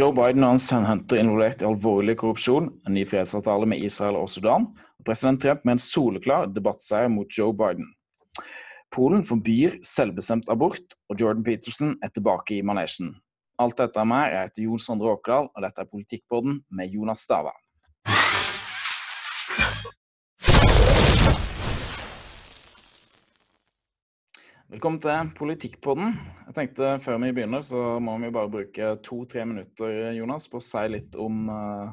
Joe Biden og hans sønn involvert i alvorlig korrupsjon, en ny fredsavtale med Israel og Sudan, og president Trump med en soleklar debattseier mot Joe Biden. Polen forbyr selvbestemt abort, og Jordan Peterson er tilbake i manesjen. Alt dette er mer. Jeg heter Jon Sondre Åkerdal, og dette er Politikkpodden med Jonas Stava. Velkommen til Politikkpodden. Jeg tenkte Før vi begynner, så må vi bare bruke to-tre minutter Jonas, på å si litt om uh,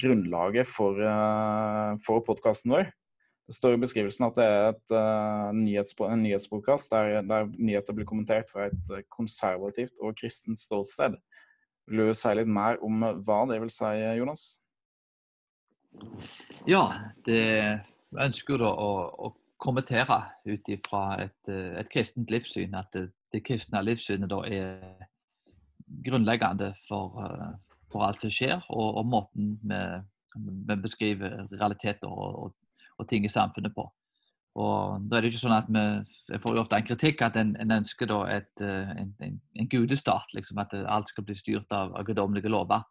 grunnlaget for, uh, for podkasten vår. Det står i beskrivelsen at det er et, uh, nyhetspå, en nyhetspodkast der, der, nyheter blir kommentert fra et konservativt og kristent ståsted. Vil du si litt mer om hva det vil si, Jonas? Ja, det ønsker da å, å kommentere ut ifra et, eh, et, kristent livssyn. At det, det, kristne livssynet da er grunnleggende for, eh, for alt som skjer, og, og måten vi, vi, beskriver realiteter og, og, og, ting i samfunnet på. Og da er det ikke sånn at vi får jo ofte en kritikk at en, en ønsker da et, eh, en, en, en gudestat. Liksom, at alt skal bli styrt av, av guddommelige lover.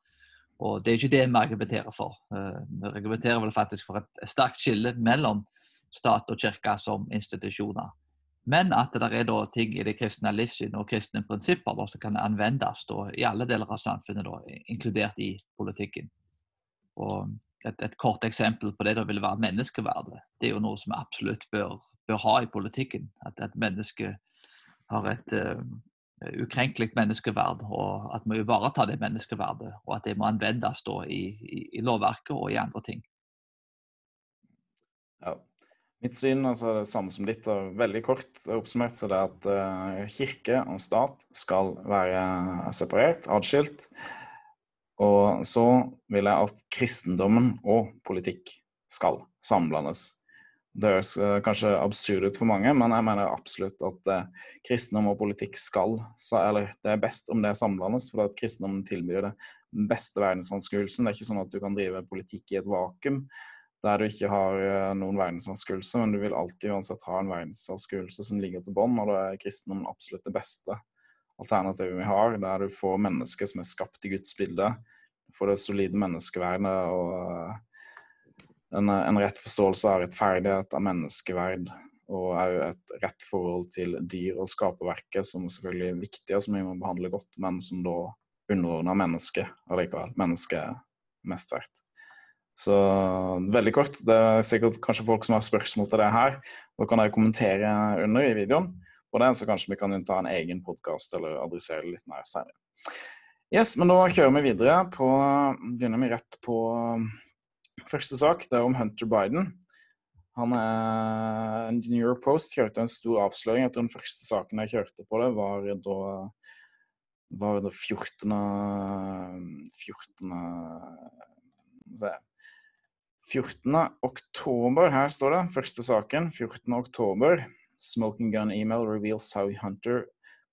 Og det er ikke det vi argumenterer for. Vi argumenterer vel faktisk for et sterkt skille mellom stat og kirke som institusjoner. Men at det er da ting i det kristne livssynet og kristne prinsipper som kan anvendes da, i alle deler av samfunnet, da, inkludert i politikken. Et, et, kort eksempel på det da vil være menneskeverdet. Det er jo noe som vi absolutt bør, bør ha i politikken. At et menneske har et uh, ukrenkelig menneskeverd, og at vi ivaretar det menneskeverdet. Og at det må anvendes da i, i, i lovverket og i andre ting. Ja, Mitt syn altså, er det samme som ditt. og Veldig kort oppsummert så det er at uh, kirke og stat skal være separert, atskilt. Og så vil jeg at kristendommen og politikk skal samlandes. Det høres uh, kanskje absurd ut for mange, men jeg mener absolutt at uh, kristendom og politikk skal Eller det er best om det samlandes, for at kristendommen tilbyr det beste verdensanskuelsen. Det er ikke sånn at du kan drive politikk i et vakuum der du ikke har eh, noen verdensanskuelse, men du vil alltid uansett ha en verdensanskuelse som ligger til bånn, og da er kristendommen absolutt det beste alternativet vi har, der du får mennesker som er skapt i Guds bilde, får det solide menneskeverdet og eh, en, en rett forståelse av rettferdighet, av menneskeverd, og òg et rett forhold til dyr og skaperverket, som selvfølgelig er og som vi må behandle godt, men som da underordner mennesket allikevel. Mennesket er mest verdt. Så veldig kort. Det er sikkert kanskje folk som har spørsmål til det her. Da kan dere kommentere under i videoen på den, så kanskje vi kan ta en egen podkast eller adressere det litt mer særlig. Yes, men da kjører vi videre på Begynner vi rett på første sak. Det er om Hunter Biden. Han er New York Post kjørte en stor avsløring. Tror den første saken jeg kjørte på det, var da var det 14. 14. Se 14. oktober, her står det, første saken. 14. oktober. Smoking gun email reveals how Hunter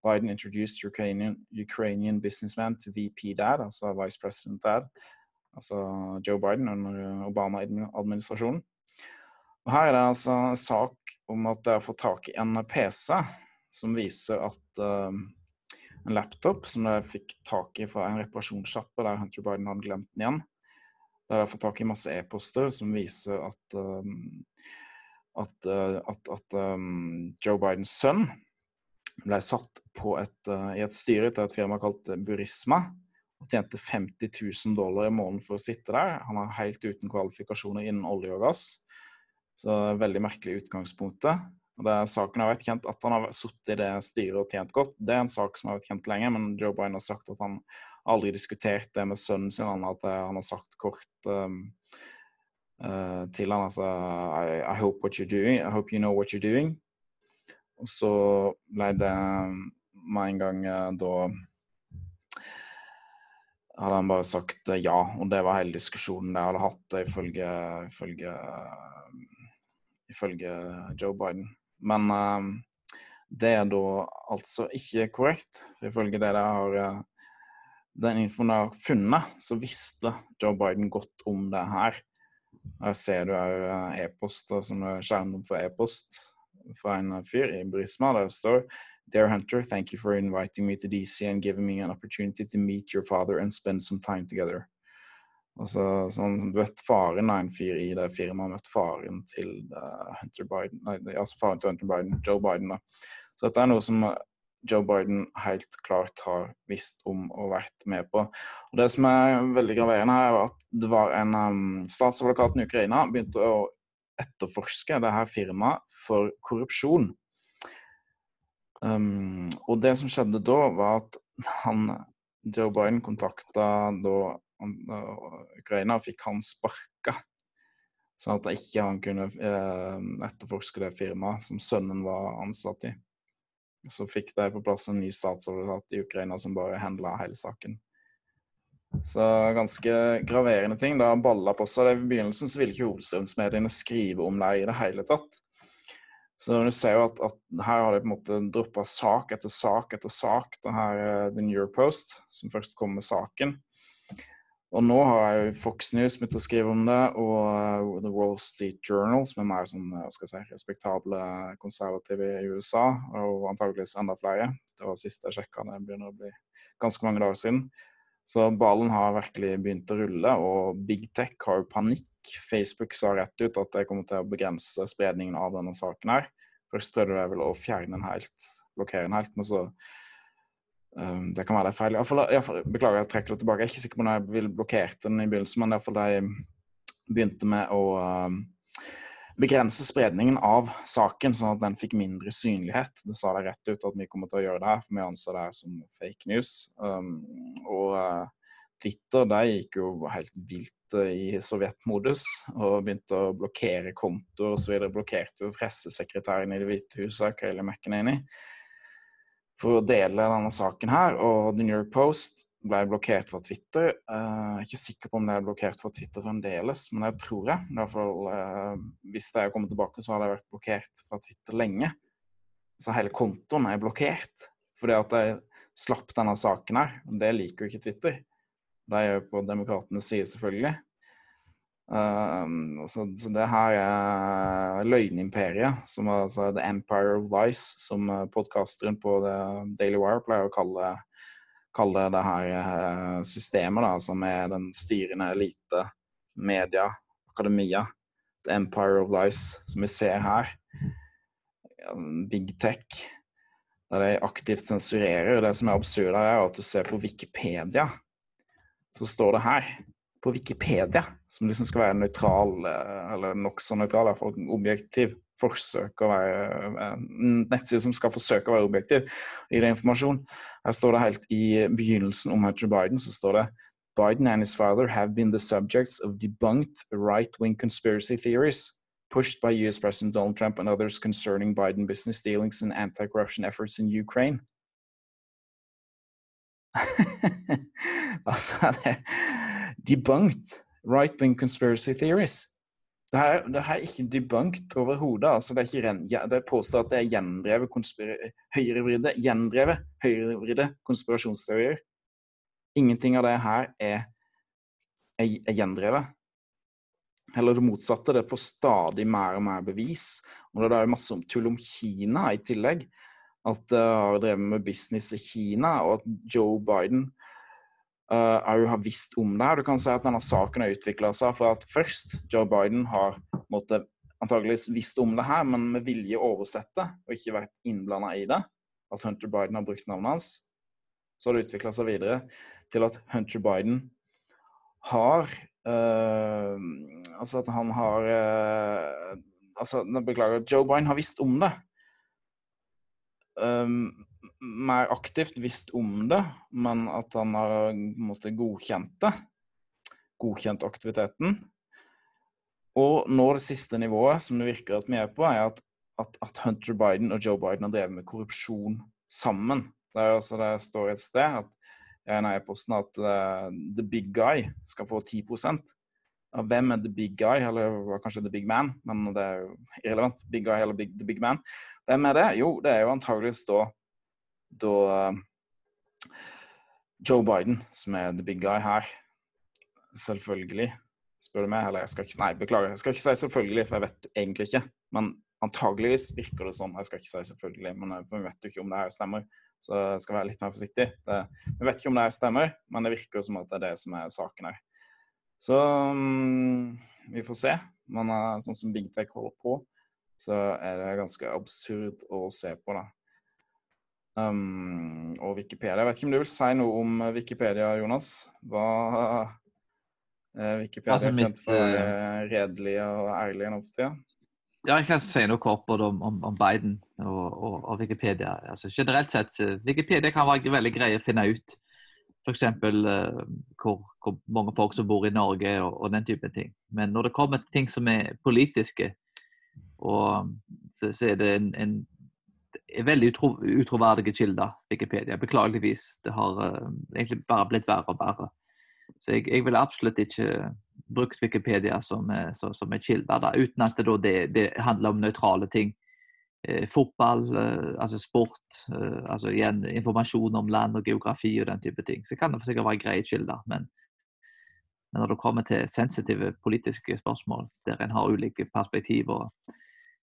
Biden introduced Ukrainian, Ukrainian businessman to VP Dad, altså Vice President Dad. Altså Joe Biden under Obama-administrasjonen. Og Her er det altså en sak om at jeg har fått tak i en PC som viser at uh, en laptop som jeg fikk tak i fra en reparasjonssjappe der Hunter Biden hadde glemt den igjen. Der har jeg fått tak i masse e-poster som viser at, um, at, uh, at, at um, Joe Bidens sønn ble satt et, uh, i et styre til et firma kalt Burisma og tjente 50 000 dollar i måneden for å sitte der. Han er helt uten kvalifikasjoner innen olje og gass. Så veldig merkelig utgangspunktet. Og det er saken har vært kjent At han har sittet i det styret og tjent godt, det er en sak som har vært kjent lenge, men Joe Biden har sagt at han aldri diskutert det med sønnen sin. Han, at han har sagt kort um, uh, til han altså I, I, hope what you're doing. I hope you know what you're doing. Og så ble det med en gang uh, da hadde han bare sagt uh, ja, og det var hele diskusjonen jeg hadde hatt ifølge, ifølge, ifølge Joe Biden. Men det er da altså ikke korrekt. Ifølge det de har den infoen jeg har funnet, så visste Joe Biden godt om det her. Her ser du òg eh, e-post, som er skjermen for e-post fra en fyr i Brisma, der det står Dear Hunter, thank you for inviting me to DC and giving me an opportunity to meet your father and spend some time together. Altså, sånn, vet faren av en fyr i det firmaet møtt faren til uh, Hunter Biden, nei, altså faren til Hunter Biden, Joe Biden. da. Så dette er noe som Joe Biden helt klart har visst om og vært med på. Og Det som er veldig graverende, her er at det var en um, statsadvokat i Ukraina begynte å etterforske det her firmaet for korrupsjon. Um, og det som skjedde da, var at han, Joe Biden kontakta da Ukraina og fikk han sparka. Sånn at ikke han kunne eh, etterforske det firmaet som sønnen var ansatt i. Så fikk de på plass en ny statsadvokat i Ukraina som bare handla hele saken. Så ganske graverende ting. Det har balla på seg. I begynnelsen så ville ikke hovedstrømsmediene skrive om det i det hele tatt. Så du ser jo at, at her har de på en måte droppa sak etter sak etter sak. Det her er The New York Post, som først kom med saken. Og nå har jo Fox News begynt å skrive om det, og uh, The Wall Street Journal, som er mer sånn, skal jeg si, respektable konservative i USA, og antageligvis enda flere. Det var sist jeg sjekka, det begynner å bli ganske mange dager siden. Så ballen har virkelig begynt å rulle, og Big Tech har jo panikk. Facebook sa rett ut at de kommer til å begrense spredningen av denne saken her. Først prøvde de vel å fjerne den helt, blokkere den helt, men så Um, det kan være det er feil. I fall, beklager, jeg trekker det tilbake. Jeg er ikke sikker på om jeg ville blokkert den i begynnelsen, men iallfall de begynte med å uh, begrense spredningen av saken, sånn at den fikk mindre synlighet. Det sa de rett ut at vi kommer til å gjøre det her, for vi anser det her som fake news. Um, og uh, Twitter de gikk jo helt vilt uh, i sovjetmodus og begynte å blokkere kontoer osv. Blokkerte jo pressesekretæren i Det hvite huset, Kayleigh McEnany for å dele denne saken her. Og The New York Post ble blokkert fra Twitter. Uh, jeg er ikke sikker på om det er blokkert fra Twitter fremdeles, men det tror jeg. I hvert fall, uh, hvis det er kommet tilbake, så har det vært blokkert fra Twitter lenge. Så hele kontoen er blokkert fordi at jeg slapp denne saken her. Det liker jo ikke Twitter. Det er jo på demokratenes side, selvfølgelig. Uh, så, så, det her er løgnimperiet, som er altså The Empire of Lies, som podkasteren på Daily Wire pleier å kalle, kalle det her uh, systemet, da, som er den styrende elite, media, akademia. The Empire of Lies, som vi ser her. Big tech. Der de aktivt sensurerer. Det som er absurd, her, er at du ser på Wikipedia, så står det her på Wikipedia, som liksom skal være nøytral, eh, eller nokså nøytral, iallfall objektiv, forsøk å være eh, nettside som skal forsøke å være objektiv i det informasjon. Her står det helt i begynnelsen om Hunter Biden, så står det Biden and his father have been the subjects of debunked right-wing conspiracy theories pushed by US President Donald Trump and others concerning Biden business dealings and anti-corruption efforts in Ukraine. altså, det debunked right-wing conspiracy theories. Det her, det her er ikke debunked overhodet. Altså, det, er ikke, det påstår at det er gjendrevet høyrevridde, gjendrevet høyrevridde konspirasjonsteorier. Ingenting av det her er, er, er gjendrevet. Heller det motsatte. Det får stadig mer og mer bevis. Og det er masse om tull om Kina i tillegg. At det har drevet med business i Kina, og at Joe Biden òg uh, har visst om det. Du kan si at denne saken har utvikla seg for at først Joe Biden har måtte, antageligvis visst om det her, men med vilje oversette og ikke vært innblanda i det. At Hunter Biden har brukt navnet hans. Så har det utvikla seg videre til at Hunter Biden har uh, Altså at han har uh, Altså, beklager, Joe Biden har visst om det. Um, mer aktivt visst om det, men at han har måtte, godkjent det. Godkjent aktiviteten. Og nå det siste nivået, som det virker at vi er på, er at, at, at Hunter Biden og Joe Biden har drevet med korrupsjon sammen. Det, er altså, det står et sted at jeg e-posten at uh, the big guy skal få 10 av hvem er the big guy, eller kanskje the big man, men det er jo irrelevant. Big guy eller big, the big man. Hvem er det? Jo, det er jo antageligvis da da eh, Joe Biden, som er the big guy her, selvfølgelig, spør du meg Eller jeg skal ikke Nei, beklager. Jeg skal ikke si selvfølgelig, for jeg vet egentlig ikke. Men antageligvis virker det sånn, jeg skal ikke si selvfølgelig, men vi vet jo ikke om det her stemmer, så jeg skal være litt mer forsiktig. Det, vi vet ikke om det her stemmer, men det virker som at det er det som er saken her. Så um, vi får se. Men uh, sånn som Big Tech holder på, så er det ganske absurd å se på, da. Um, og Wikipedia. Jeg vet ikke om du vil si noe om Wikipedia, Jonas? Hva uh, Wikipedia altså, er kjent for uh, redelig og ærlig nå for tida? Ja, jeg kan si noe kort både om, om, Biden og, og, og, Wikipedia. Altså, generelt sett, Wikipedia kan være veldig grei å finne ut. F.eks. Uh, hvor, hvor mange folk som bor i Norge og, og, den type ting. Men når det kommer til ting som er politiske, og, så, så, er det en, en veldig utro, utroverdige kilder, Wikipedia. Beklageligvis. Det har uh, egentlig bare blitt verre og verre. Så jeg, jeg vil absolutt ikke brukt Wikipedia som, som, som en kilde, da, uten at det, det, det handler om nøytrale ting. Eh, fotball, eh, altså sport, eh, altså igjen informasjon om land og geografi og den type ting. Så kan det for sikkert være greie kilder, men, men, når det kommer til sensitive politiske spørsmål, der en har ulike perspektiver og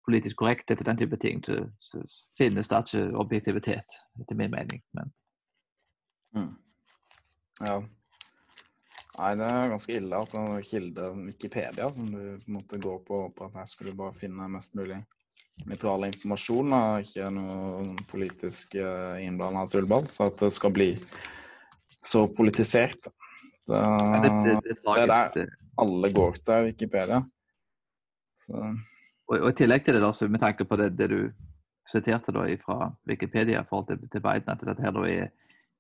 politisk korrekthet og den type ting, så, så finnes det ikke objektivitet, etter min mening. Men. Mm. Ja. Nei, det er ganske ille at det er kilde Wikipedia som du på en måte går på, på at her skal du bare finne mest mulig nøytral informasjon, og ikke noe politisk uh, innblanda tullball. Så at det skal bli så politisert. Det, det, det, det, er der alle går til Wikipedia. Og, og, I tillegg til det, da, så med tanke på det, du siterte da fra Wikipedia i forhold til, til Biden, at dette her da er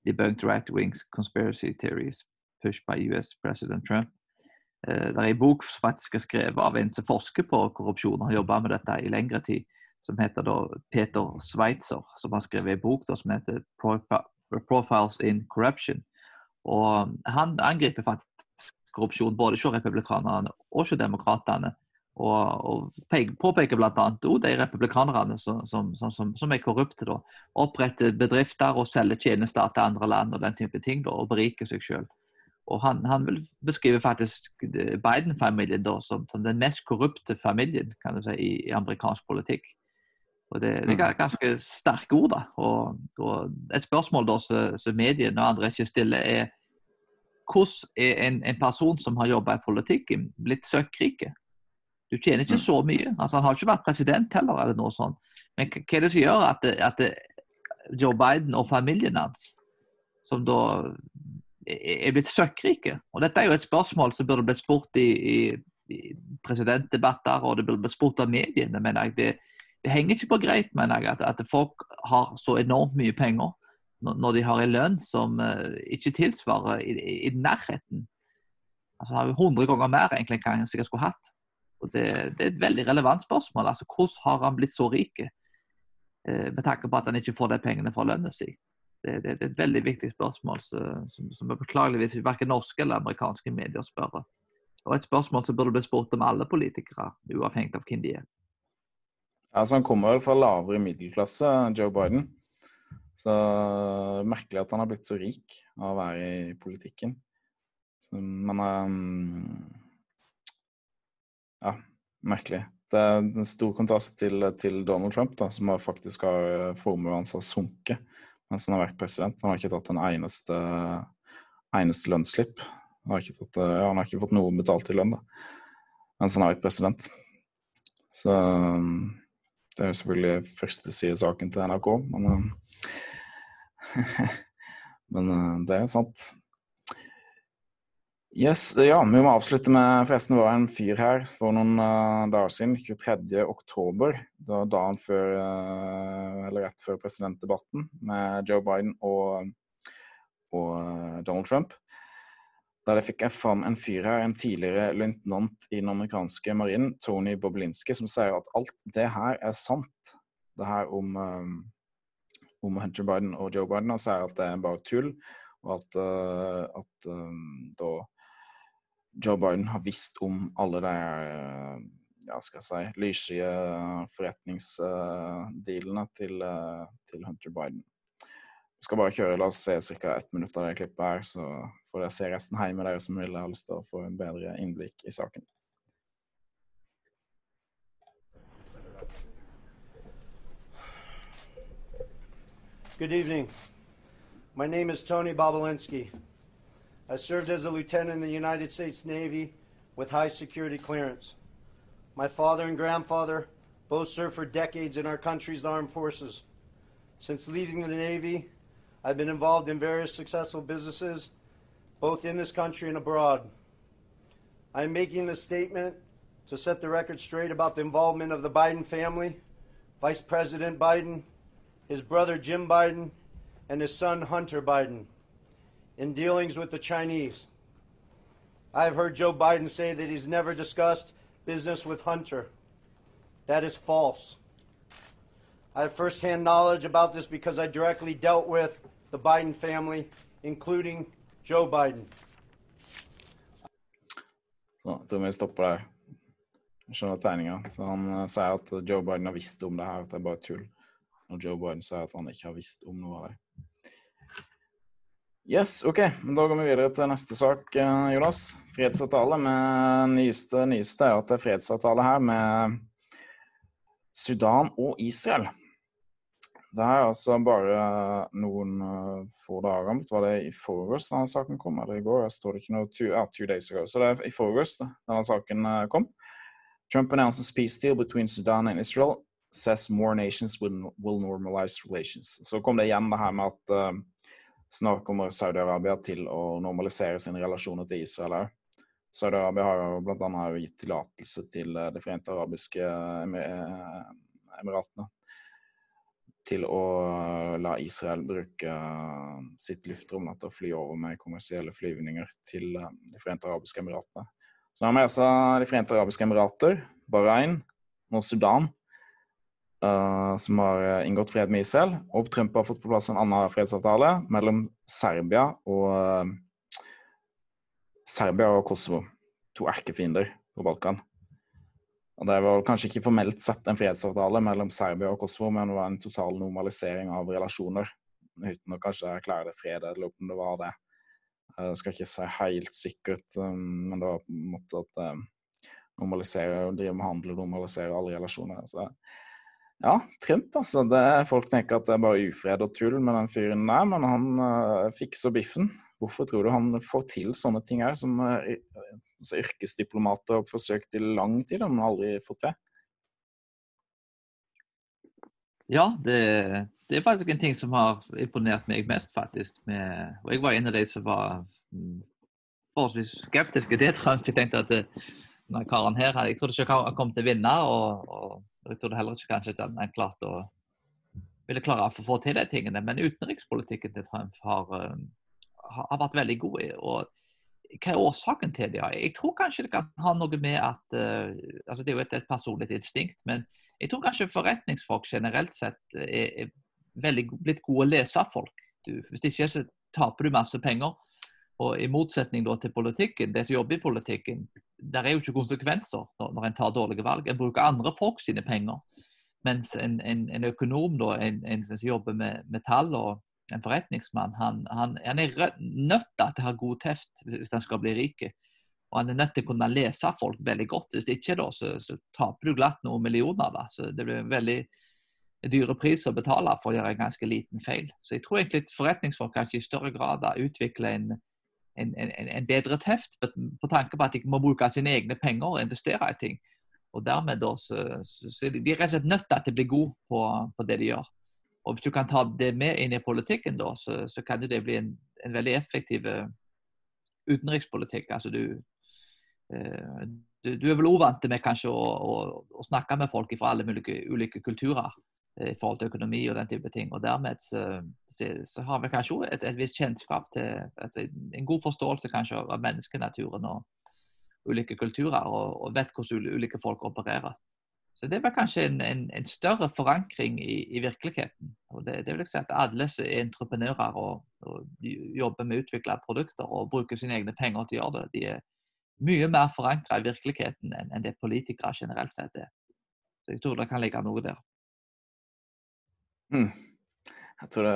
debunked right wings conspiracy theories pushed by US president Trump. Eh, det er en bok som faktisk er skrevet av en som forsker på korrupsjon og har jobba med dette i lengre tid, som heter da Peter Sveitzer, som har skrevet en bok da, som heter 'Profiles in Corruption'. Og Han angriper faktisk korrupsjon både hos republikanerne og hos demokratene. Og, og påpeker bl.a. de republikanerne som, som, som, som, er korrupte. da, Oppretter bedrifter og selger tjenester til andre land og den type ting, da, og beriker seg sjøl. Han, han, vil beskrive faktisk Biden-familien som, som, den mest korrupte familien kan du si, i, i amerikansk politikk. Og Det, det er mm. ganske sterke ord. da. Og, og Et spørsmål da som mediene og andre ikke stiller, er hvordan er en, en person som har jobba i politikken, blitt søkkrike? Du tjener ikke så mye. Altså, han har ikke vært president heller, eller noe sånt. Men hva er det som gjør at, at Joe Biden og familien hans, som da er blitt søkkrike? Og dette er jo et spørsmål som burde blitt spurt i, i, i presidentdebatter, og det burde blitt spurt av mediene. mener jeg. Det, det henger ikke på greit, mener jeg, at, at, folk har så enormt mye penger når, de har en lønn som uh, ikke tilsvarer i, i, nærheten. Altså har jo 100 ganger mer egentlig enn jeg sikkert skulle hatt. Og det, det, er et veldig relevant spørsmål. altså Hvordan har han blitt så rik? Eh, med tanke på at han ikke får de pengene fra lønna si det, det, det, er et veldig viktig spørsmål som, som beklageligvis verken norske eller amerikanske medier spør. Og et spørsmål som burde bli spurt om alle politikere, uavhengig av hvem de er. Altså, han kommer vel fra lavere middelklasse, Joe Biden. Så merkelig at han har blitt så rik av å være i politikken. Så, men um, Ja, merkelig. Det er en stor kontrast til, til Donald Trump, da, som faktisk har formuen hans har sunket mens han har vært president. Han har ikke tatt en eneste, eneste lønnsslipp. Han har, tatt, ja, han har ikke fått noe betalt i lønn da, mens han har vært president. Så det er jo selvfølgelig førstesidesaken til NRK, men, men det er sant. Yes, ja, Vi må avslutte med Forresten det var en fyr her for noen uh, dager siden, 23.10. Da dagen før, uh, eller rett før presidentdebatten med Joe Biden og, og uh, Donald Trump. Der fikk jeg fram en fyr her, en tidligere løytnant i den amerikanske marinen, Tony Boblinski, som sier at alt det her er sant. Det her om, om Hunter Biden og Joe Biden. Han sier at det er bare tull, og at, at da Joe Biden har visst om alle de eh, ja, skal jeg si, lyssky forretningsdealene til, eh, til, Hunter Biden. Vi skal bare kjøre. La oss se ca. ett minutt av det klippet her, så får dere se resten hjemme, dere som vil ha lyst til å få en bedre innblikk i saken. Good evening. My name is Tony Bobolinsky. I served as a lieutenant in the United States Navy with high security clearance. My father and grandfather both served for decades in our country's armed forces. Since leaving the Navy, I've been involved in various successful businesses, both in this country and abroad. I'm making this statement to set the record straight about the involvement of the Biden family, Vice President Biden, his brother Jim Biden, and his son Hunter Biden in dealings with the Chinese. I've heard Joe Biden say that he's never discussed business with Hunter. That is false. I have firsthand knowledge about this because I directly dealt with the Biden family, including Joe Biden. Så jeg tror vi stopper der. Jeg skjønner tegninga. Så han uh, sier at Joe Biden har visst om det her, at det er bare tull. Og Joe Biden sier at han ikke har visst om noe av det. Yes, OK. Da går vi videre til neste sak, uh, Jonas. Fredsavtale med nyeste, nyeste er at det er fredsavtale her med Sudan og Israel. Det er altså bare noen uh, få dager Var det i forgårs denne saken kom? Eller i går? Jeg står det ikke noe two, ja, two days ago. Så det er i forgårs denne saken uh, kom. Trump announces peace deal between Sudan and Israel. Says more nations will, will normalize relations. Så kom det igjen det her med at snart kommer Saudi-Arabia til å normalisere sine relasjoner til Israel òg. Saudi-Arabia har bl.a. gitt tillatelse til De forente arabiske emiratene til å la Israel bruke sitt luftrom til å fly over med kommersielle flyvninger til De forente arabiske emiratene. Så har vi altså De forente arabiske emirater, Bahrain og Sudan, uh, som har inngått fred med Israel. Og Trump har fått på plass en annen fredsavtale mellom Serbia og uh, Serbia og Kosovo. To erkefiender på Balkan. Og Det var kanskje ikke formelt sett en fredsavtale mellom Serbia og Kosovo, men det var en total normalisering av relasjoner. Uten å kanskje erklære det fred, eller om det var det. Jeg skal ikke si helt sikkert, men det var på en måte at normalisere og drive med handel og normalisere alle relasjoner. Så ja, Trump, altså. Det, folk tenker at det er bare ufred og tull med den fyren der, men han uh, fikser biffen. Hvorfor tror du han får til sånne ting her, som uh, altså, yrkesdiplomater har forsøkt i lang tid, men aldri fått til? Ja, det, det, er faktisk en ting som har imponert meg mest, faktisk. Med, og jeg var en av de som var mm, forholdsvis skeptiske til Trump. Jeg tenkte at denne karen her, jeg trodde ikke han kom til å vinne, og, og jeg trodde heller ikke kanskje at han klarte å ville klare å få til de tingene. Men utenrikspolitikken til Trump har, har vært veldig god. og hva er årsaken til det? Jeg tror kanskje det kan ha noe med at uh, altså Det er jo et, et, personlig instinkt, men jeg tror kanskje forretningsfolk generelt sett er, er veldig blitt gode å lese folk. Du, hvis ikke så taper du masse penger. Og I motsetning til politikken, det som jobber i politikken, der er jo ikke konsekvenser når, en tar dårlige valg. En bruker andre folk sine penger. Mens en, en, en økonom, da, en, en, som jobber med, med tall og en forretningsmann, han, han, han er nødt til å ha god teft hvis han skal bli rik. Og han er nødt til å kunne lese folk veldig godt. Hvis ikke, da, så, så taper du glatt noen millioner. Da. Så det blir en veldig dyre pris å betale for å gjøre en ganske liten feil. Så jeg tror egentlig forretningsfolk kanskje i større grad utvikler en, en, en, en, bedre teft på, tanke på at de må bruke sine egne penger og investere i ting. Og dermed da, så, så, så de er rett og slett nødt til de blir gode på, på det de gjør. Og Hvis du kan ta det med inn i politikken, da, så, så kan det bli en, en veldig effektiv uh, utenrikspolitikk. Altså du, uh, du, du, er vel uvant med kanskje å, å, å, snakke med folk fra alle ulike, ulike kulturer i forhold til økonomi og den type ting. og Dermed så, så har vi kanskje et, et visst kjennskap til altså, en god forståelse kanskje av menneskenaturen og ulike kulturer, og, og vet hvordan ulike folk opererer. Så det var kanskje en, en, en større forankring i, i virkeligheten. Og det, det, vil jeg si at Alle som er entreprenører og, og jobber med å utvikle produkter og bruker sine egne penger til å gjøre det, de er mye mer forankra i virkeligheten enn, enn det politikere generelt sett er. Så jeg tror det kan ligge noe der. Mm. Jeg tror det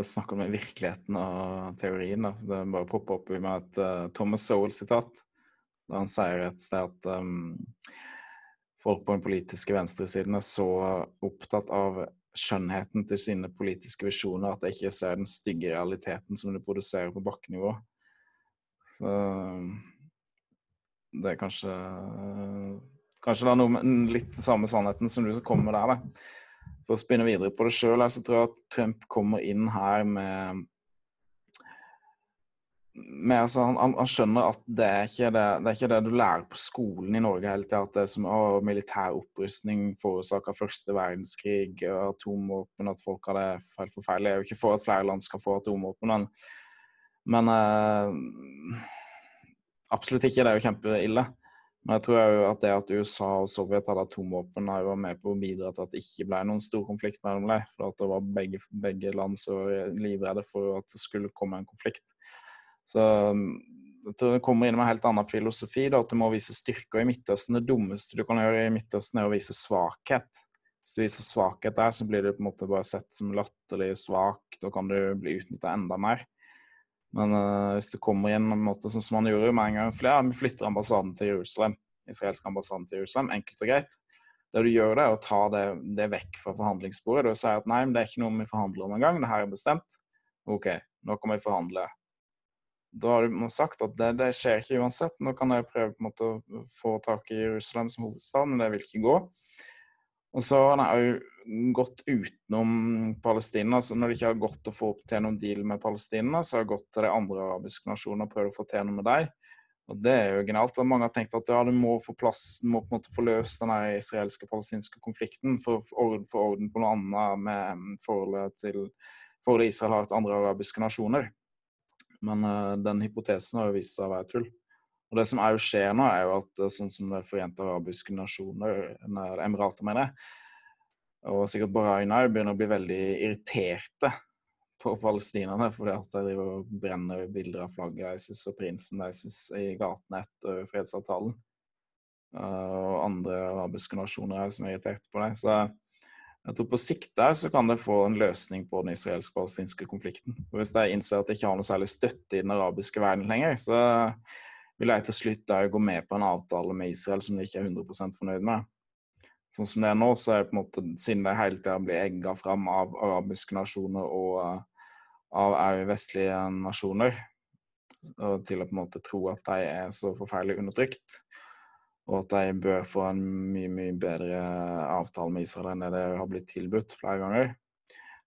er snakk om virkeligheten og teorien. Da. Det bare popper opp i meg et uh, Thomas Soul-sitat. Da han sier et sted at um, folk på den politiske venstresiden er så opptatt av skjønnheten til sine politiske visjoner at jeg ikke ser den stygge realiteten som de produserer på bakkenivå. Så det er kanskje Kanskje det er noe med litt samme sannheten som du som kommer med der. Da. For å spinne videre på det sjøl, så tror jeg at Trump kommer inn her med med, altså, han, han, skjønner at det er, det, det er ikke det du lærer på skolen i Norge hele tida. At det er som å, militær opprustning forårsaka første verdenskrig, atomvåpen, at folk har det helt forferdelig. Jeg er jo ikke for at flere land skal få atomvåpen, men, men uh, absolutt ikke. Det er jo kjempeille. Men jeg tror jo at det at USA og Sovjet hadde atomvåpen, var med på å bidra til at det ikke ble noen stor konflikt mellom dem. For at det var begge, begge land så livredde for at det skulle komme en konflikt. Så jeg tror det kommer inn med en helt annen filosofi. Da, at du må vise styrker i Midtøsten. Det dummeste du kan gjøre i Midtøsten, er å vise svakhet. Hvis du viser svakhet der, så blir du på en måte bare sett som latterlig svak. Da kan du bli utnytta enda mer. Men uh, hvis det kommer inn en måte sånn som man gjorde med en gang flere, vi flytter ambassaden til Jerusalem. israelsk ambassaden til Jerusalem. Enkelt og greit. Det du gjør, det er å ta det, det vekk fra forhandlingsbordet. Du sier at nei, men det er ikke noe vi forhandler om engang. Det her er bestemt. OK, nå kan vi forhandle da har du sagt at det, det, skjer ikke uansett. Nå kan jeg prøve på en måte å få tak i Jerusalem som hovedstad, men det vil ikke gå. Og så har han òg gått utenom Palestina. så Når det ikke har gått å få til noen deal med Palestina, så har det gått til de andre arabiske nasjonene og prøvd å få til noe med dem. Og Det er jo genialt. og Mange har tenkt at ja, du må få plass, du må på en måte få løst den israelske-palestinske konflikten for å få orden på noe annet med forholdet til forholdet Israel har til andre arabiske nasjoner. Men uh, den hypotesen har jo vist seg å være tull. Og Det som er jo skjer nå, er jo at eh, sånn som Det forente arabiske nasjoner, Emirater, mener jeg, og sikkert Bahrain òg, begynner å bli veldig irriterte på palestinerne fordi at de driver og brenner bilder av flagget deres og prinsen deres i gatene etter fredsavtalen. Uh, og andre arabiske nasjoner er som er irritert på det. Så jeg tror på sikt der så kan det få en løsning på den israelsk-palestinske konflikten. Og hvis de innser at de ikke har noe særlig støtte i den arabiske verden lenger, så vil jeg til slutt da gå med på en avtale med Israel som de ikke er 100% fornøyd med. Sånn som det er nå, så er det på en måte, siden de hele tida blir egga fram av arabiske nasjoner og uh, av òg vestlige nasjoner, og til å på en måte tro at de er så forferdelig undertrykt, og at de bør få en mye mye bedre avtale med Israel enn det det har blitt tilbudt flere ganger,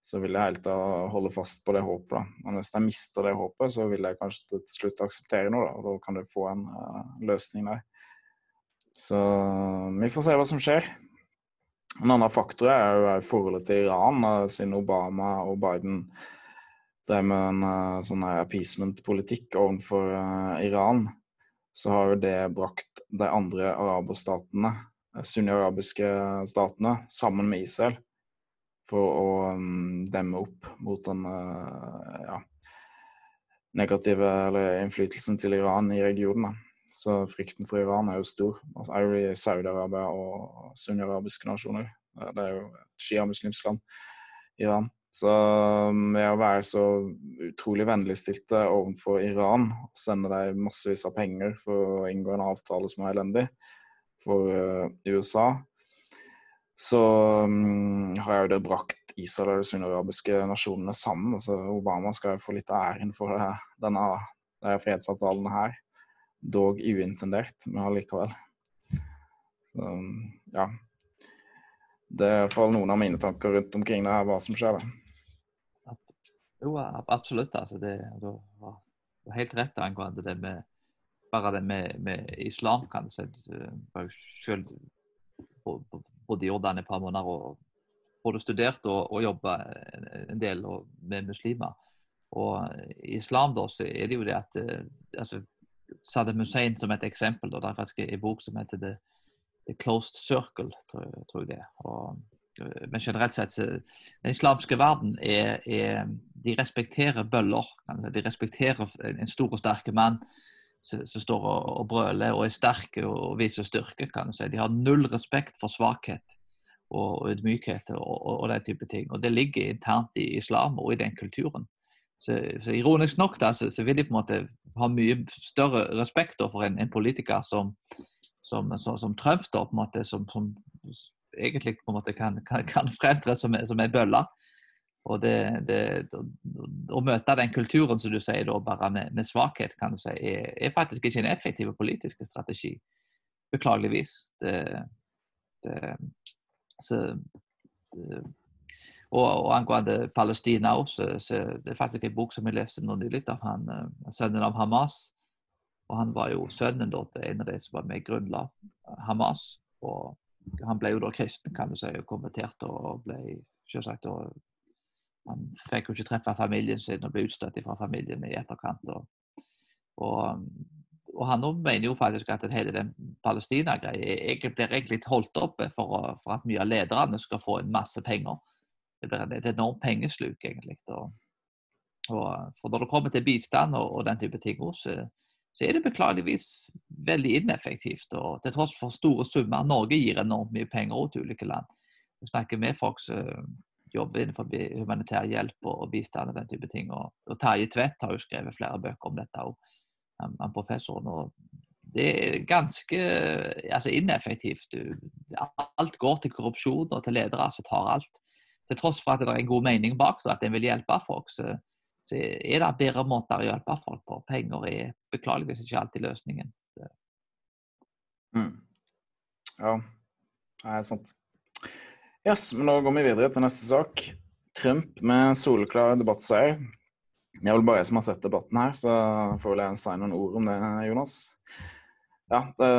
så vil jeg helt holde fast på det håpet. da. Men hvis jeg mister det håpet, så vil jeg kanskje til slutt akseptere noe, da, og da kan du få en uh, løsning der. Så vi får se hva som skjer. En annen faktor er jo forholdet til Iran, uh, siden Obama og Biden drev med en uh, sånn appeasement-politikk overfor Iran så har jo det brakt de andre araberstatene, eh, sunni-arabiske statene, sammen med Israel for å um, demme opp mot den uh, ja, negative innflytelsen til Iran i regionen. Så frykten for Iran er jo stor. Altså, er jo i Saudi-Arabia og sunni-arabiske nasjoner. Det er jo et shia-muslimsk land, Iran. Så med um, å være så utrolig vennligstilte overfor Iran, sende dem massevis av penger for å inngå en avtale som er elendig for uh, USA, så um, har jo det brakt Israel og de sunni-arabiske nasjonene sammen. Altså, Obama skal jo få litt av æren for uh, denne, denne fredsavtalen her. Dog uintendert, men allikevel. Så ja. Det er i noen av mine tanker rundt omkring det her, hva som skjer. da. Jo, absolutt. Altså, det, du har helt rett angående det med bare det med, med islam. kan du si. Jeg har selv bodd i Jordan et par måneder og både studert og, og jobba en del med muslimer. Og i islam da, så er det jo det at eh, altså, Saddam Hussein som et eksempel. Da, det er faktisk en bok som heter The, Closed Circle, tror tror jeg det. Og Eh, men generelt sett den islamske verden er, er, De respekterer bøller. De respekterer en stor og sterk mann som, står og, og, brøler og er sterke og viser styrke. kan du si. De har null respekt for svakhet og ydmykhet og, og, og den type ting. Og Det ligger internt i islam og i den kulturen. Så, så Ironisk nok da, så, så, vil de på en måte ha mye større respekt for en, en politiker som, som, som, som Trump, da, på en måte, som, som egentlig på en måte kan, kan, kan fremtre som, som ei bølle. Og det, det, Å møte den kulturen som du sier da, bare med, med svakhet, kan du si, er, er, faktisk ikke en effektiv politisk strategi. Beklageligvis. Det, så, og, og, angående Palestina også, så det er faktisk en bok som jeg leste nå nylig av han, eh, sønnen av Hamas. Og han var jo sønnen da, til en av de som var med i grunnla Hamas. Og han ble jo da kristen, kan du si, og konvertert og ble selvsagt han fikk jo ikke treffe familien sin og ble utstøtt fra familien i etterkant. Og, og, og han mener jo faktisk at hele den Palestina-greia blir egentlig holdt oppe for, for, at mye av lederne skal få en masse penger. Det blir et enormt pengesluk, egentlig. Og, for når det kommer til bistand og, den type ting, så, så er det beklageligvis veldig ineffektivt. Og til tross for store summer. Norge gir enormt mye penger til ulike land. Vi snakker med folk som jobber innenfor humanitær hjelp og, og, bistand og den type ting. Og, og Terje Tvedt har jo skrevet flere bøker om dette, og, han professoren. og det er ganske altså ineffektivt. Alt går til korrupsjon og til ledere som tar alt. Til tross for at det er en god mening bak og at en vil hjelpe folk, så, så, er det bedre måter å hjelpe folk på. Penger er beklageligvis ikke alltid løsningen. Mm. Ja, det er sant. Yes, men Nå går vi videre til neste sak. Trump med soleklar debattseier. Det er vel bare jeg som har sett debatten her, så får vel jeg si noen ord om det, Jonas. Ja, det,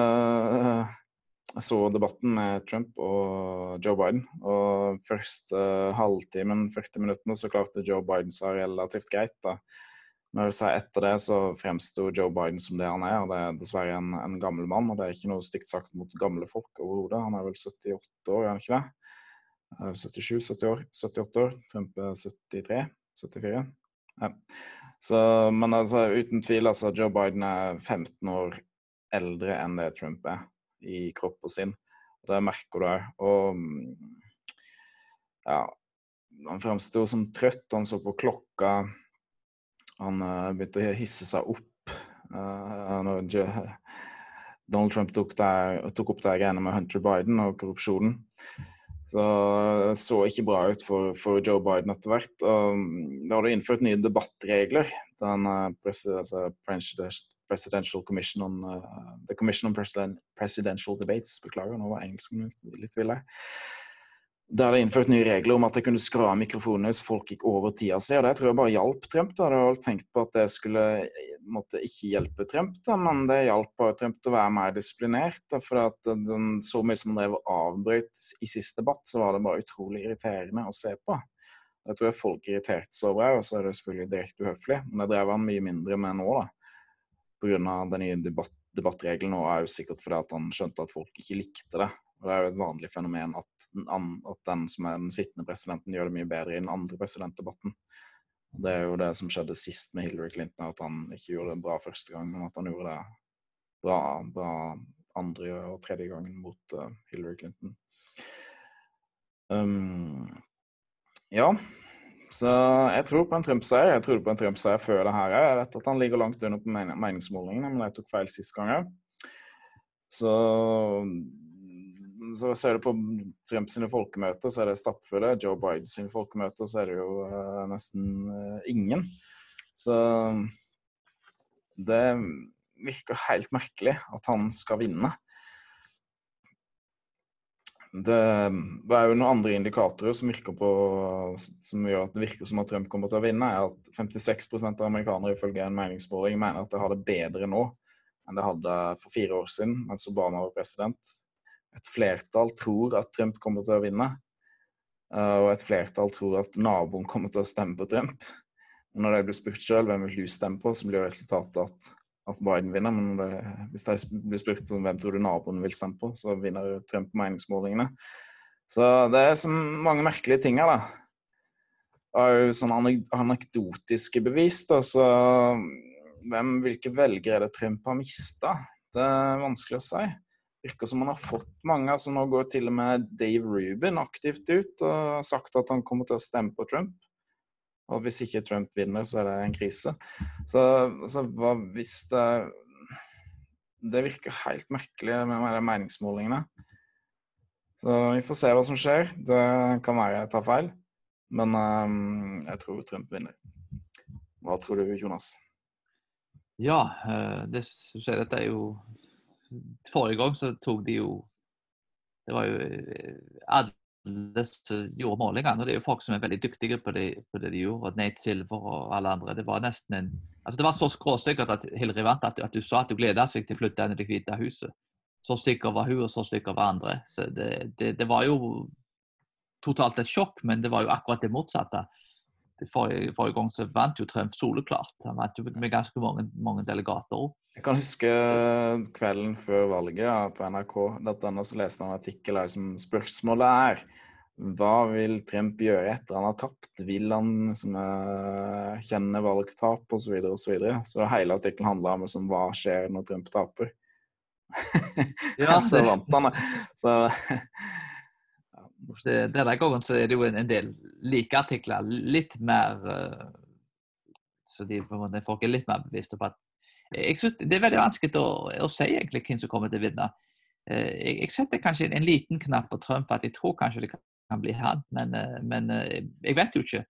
jeg så debatten med Trump og Joe Biden. Og første halvtimen, 40 minuttene, så klarte Joe Biden seg relativt greit. da. Jeg sier etter det, så fremsto Joe Biden som det han er. og Det er dessverre en, en gammel mann, og det er ikke noe stygt sagt mot gamle folk overhodet. Han er vel 78 år, er han ikke det? 77, 70 år, 78 år. Trump er 73, 74. Ja. Så, men altså, uten tvil, altså, Joe Biden er 15 år eldre enn det Trump er i kropp og sinn. Det merker du òg. Og ja, han framsto som trøtt. Han så på klokka. Han uh, begynte å hisse seg opp. Uh, når Donald Trump tok, der, tok opp de greiene med Hunter Biden og korrupsjonen. Så det så ikke bra ut for, for Joe Biden etter hvert. Da har du innført nye debattregler. Den uh, altså, Presidential Commission on uh, The Commission on Presidential Debates. Beklager, nå var engelsken litt vill her. Der det innført nye regler om at de kunne skru av mikrofonene hvis folk gikk over tida si. og Det tror jeg bare hjalp Trump. da. Jeg hadde tenkt på at det skulle måtte ikke hjelpe Trump, da, men det hjalp bare Trump til å være mer disiplinert. Da, for at den, Så mye som han drev og avbrøt i siste debatt, så var det bare utrolig irriterende å se på. Jeg tror jeg folk irriterte seg over òg, og så er det selvfølgelig direkte uhøflig. Men det drev han mye mindre med nå, da. Pga. den nye debatt, debattregelen, og er jo sikkert fordi at han skjønte at folk ikke likte det. Og Det er jo et vanlig fenomen at, at, den som er den sittende presidenten, gjør det mye bedre i den andre presidentdebatten. Det er jo det som skjedde sist med Hillary Clinton, at han ikke gjorde det bra første gang, men at han gjorde det bra, bra andre og tredje gangen mot uh, Hillary Clinton. Um, ja, så jeg tror på en Trump-seier. Jeg trodde på en Trump-seier før det her. Jeg vet at han ligger langt under på meningsmålingene, men jeg tok feil sist gang òg. Så så ser du på Trump sine folkemøter, så er det stappfulle. Joe Biden sine folkemøter, så er det jo uh, nesten uh, ingen. Så det virker helt merkelig at han skal vinne. Det er jo noen andre indikatorer som, på, som gjør at det virker som at Trump kommer til å vinne, er at 56% av amerikanere ifølge en meningsmåling mener at de har det bedre nå enn de hadde for fire år siden mens Obama var president et flertall tror at Trump kommer til å vinne. Eh, og et flertall tror at naboen kommer til å stemme på Trump. Og når de blir spurt sjøl hvem vil du stemme på, så blir resultatet at, at Biden vinner. Men det, hvis de blir spurt om hvem tror du naboen vil stemme på, så vinner Trump meningsmålingene. Så det er så mange merkelige ting her, da. Og sånne anekdotiske bevis. Da, så hvem, hvilke velgere er det Trump har mista? Det er vanskelig å si virker som han har fått mange. altså Nå går til og med Dave Rubin aktivt ut og har sagt at han kommer til å stemme på Trump. Og hvis ikke Trump vinner, så er det en krise. Så, så hva hvis det Det virker helt merkelig med de meningsmålingene. Så vi får se hva som skjer. Det kan være jeg tar feil, men um, jeg tror Trump vinner. Hva tror du, Jonas? Ja, det skjer. dette er jo Forrige gang så tok de jo Det var jo alle som gjorde målingene. og Det er jo folk som er veldig dyktige på det, på det de gjorde. Nate Silver og alle andre. Det var nesten en altså Det var så skråsikkert at Hillary vant at, at du sa at du gleda seg til å flytte inn i Det hvite huset. Så sikker var hun, og så sikker var andre. Så det, det, det, var jo totalt et sjokk, men det var jo akkurat det motsatte. Forrige, forrige gang så vant jo Trump soleklart. Han vant jo med ganske mange, mange delegater. Jeg kan huske kvelden før valget ja, på nrk.no så leste jeg en artikkel der som spørsmålet er hva vil Trump gjøre etter han har tapt? Vil han som kjenne valgtap osv. Så, videre, og så, videre. så hele artikkelen handla om liksom, hva skjer når Trump taper. Ja, så vant han. Så det, det der gangen så er det jo en, en del like artikler. Litt mer uh, Så de måte, folk er litt mer bevisste på at jeg synes Det er veldig vanskelig å, å si egentlig hvem som kommer til å vinne. Uh, jeg, jeg, setter kanskje en, en, liten knapp på Trump, at jeg tror kanskje det kan, bli han. Men, uh, men jeg vet jo ikke.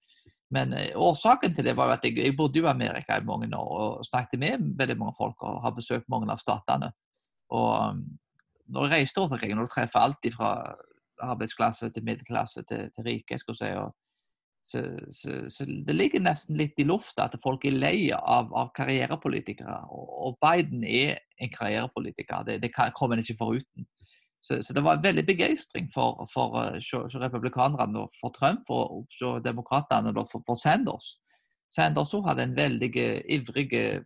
Men årsaken til det var jo at jeg, jeg bodde i Amerika i mange år og snakket med veldig mange folk og har besøkt mange av statene. Og um, når jeg reiste rundt omkring, når du treffer alt fra arbeidsklasse til middelklasse til, til rike. jeg si, og så, så, så, det ligger nesten litt i lufta at folk er lei av, av karrierepolitikere. Og, og, Biden er en karrierepolitiker. Det, det kommer en ikke foruten. Så, så det var veldig begeistring for, for, for uh, republikanerne og for Trump og for demokratene for, for Sanders. Sanders hadde en veldig ivrige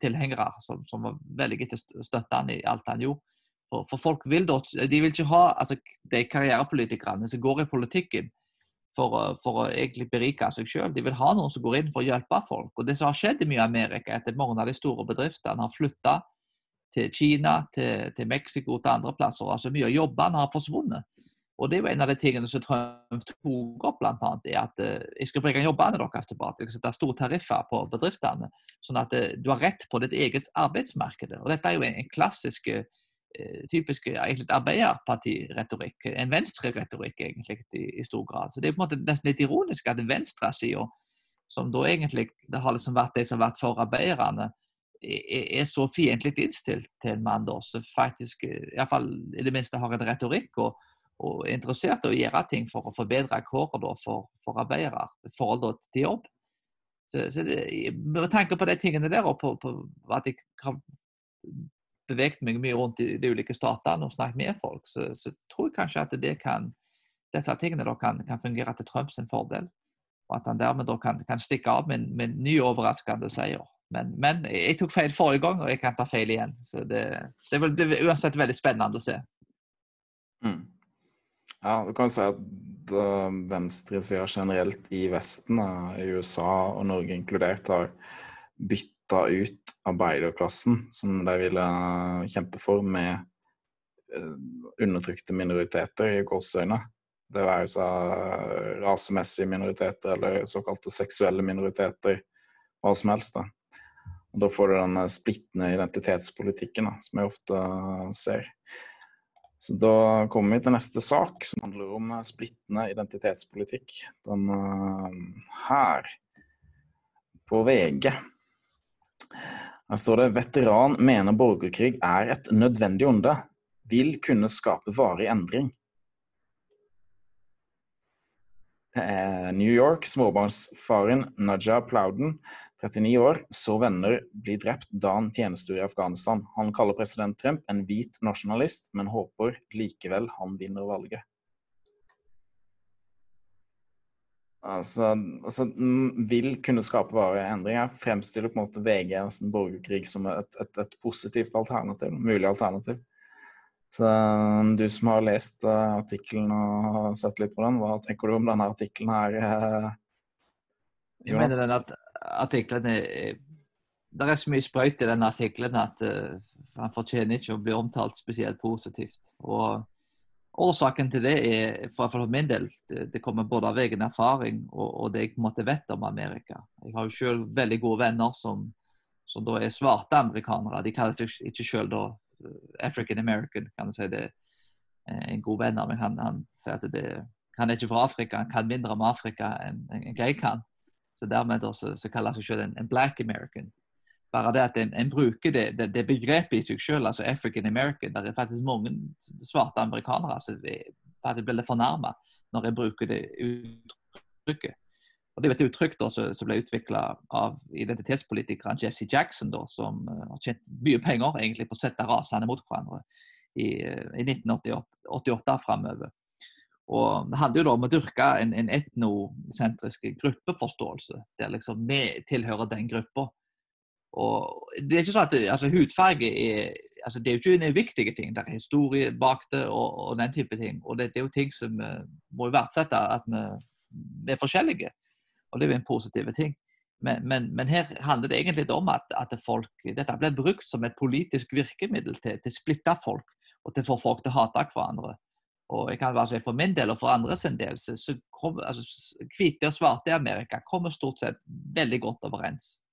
tilhengere som, som var veldig til støtte han i alt han gjorde. For, folk vil da, de vil ikke ha altså, de karrierepolitikerne som går i politikken for, for å egentlig berike seg sjøl. De vil ha noen som går inn for å hjelpe folk. Og Det som har skjedd i mye Amerika, etter mange av de store bedriftene har flytta til Kina, til, til Mexico, til andre plasser. altså Mye av jobbene har forsvunnet. Og Det er jo en av de tingene som Trump tok opp, annet, er at uh, jeg skal bringe jobbene deres tilbake. Jeg skal sette store tariffer på bedriftene, sånn at uh, du har rett på ditt eget arbeidsmarked. Og Dette er jo en, en klassisk Eh, typisk egentlig arbeiderpartiretorikk. En venstreretorikk egentlig i, i, stor grad. Så Det er på en måte nesten litt ironisk at venstresida, som da egentlig det har liksom vært de som har vært for arbeiderne, er, så fiendtlig innstilt til en mann da, som faktisk eh, i, fall, i det minste har en retorikk og, og er interessert i å gjøre ting for å forbedre kårene for, for arbeidere forhold til jobb. Så, så det, med tanke på de tingene der, og på, på at jeg beveget meg mye rundt i de ulike statene og snakket med folk, så, så tror jeg kanskje at det kan, disse tingene da kan, kan fungere til Trumps fordel. Og at han dermed da kan, kan stikke av med, med ny overraskende seier. Men, men, jeg tok feil forrige gang, og jeg kan ta feil igjen. Så det, det blir uansett veldig spennende å se. Mm. Ja, du kan si at uh, venstresida generelt i Vesten, uh, i USA og Norge inkludert, har bytt ta ut arbeiderklassen, som de ville kjempe for, med eh, undertrykte minoriteter i gåseøyne. Det være seg rasemessige minoriteter eller såkalte seksuelle minoriteter, hva som helst. Da, og da får du den splittende identitetspolitikken da, som jeg ofte ser. Så Da kommer vi til neste sak, som handler om splittende identitetspolitikk. Den her på VG. Her står det veteran mener borgerkrig er et nødvendig onde. Vil kunne skape varig endring. New York, småbarnsfaren Naja Plowden, 39 år, så venner bli drept da han tjenestegjorde i Afghanistan. Han kaller president Trump en hvit nasjonalist, men håper likevel han vinner valget. Altså, altså, vil kunne skape varige endringer. Fremstiller på en måte VG og altså, borgerkrig som et, et, et, positivt alternativ, mulig alternativ. Så Du som har lest uh, artikkelen og sett litt på den, hva tenker du om denne artikkelen her? Uh, Jeg mener den at artikkelen er Det er så mye sprøyt i den artikkelen at uh, han fortjener ikke å bli omtalt spesielt positivt. Og Årsaken til det er for, for min del, det, kommer både av egen erfaring og, og, det jeg på en måte vet om Amerika. Jeg har jo selv veldig gode venner som, som da er svarte amerikanere. De kaller seg ikke selv da eh, African American, kan du si. det. en god venn av meg, han, han sier at det, han er ikke fra Afrika, han kan mindre om Afrika enn en, jeg kan. Så dermed så, så kaller han seg selv en, en, black American. Bare det at en, en bruker det, det, det, begrepet i seg selv, altså African American. Det er faktisk mange svarte amerikanere som faktisk blir fornærma når jeg bruker det uttrykket. Og Det er et uttrykk da, som ble utvikla av identitetspolitikeren Jesse Jackson, da, som uh, har tjent mye penger egentlig på å sette rasene mot hverandre i, uh, i 1988 framover. Og Det handler jo da om å dyrke en, en etnosentrisk gruppeforståelse, der liksom vi tilhører den gruppa. Og det er ikke sånn at altså, Hudfarge er altså, det er jo ikke en uviktig ting. Det er historie bak det og, og den type ting. Og det, det, er jo ting som vi må verdsette at vi, er forskjellige. Og det er jo en positiv ting. Men, men, men, her handler det egentlig om at, at folk, dette blir brukt som et politisk virkemiddel til, til å splitte folk og til å få folk til å hate hverandre. Og jeg kan bare si For min del og for andres del så, så altså, hvite og svarte i Amerika kommer stort sett veldig godt overens.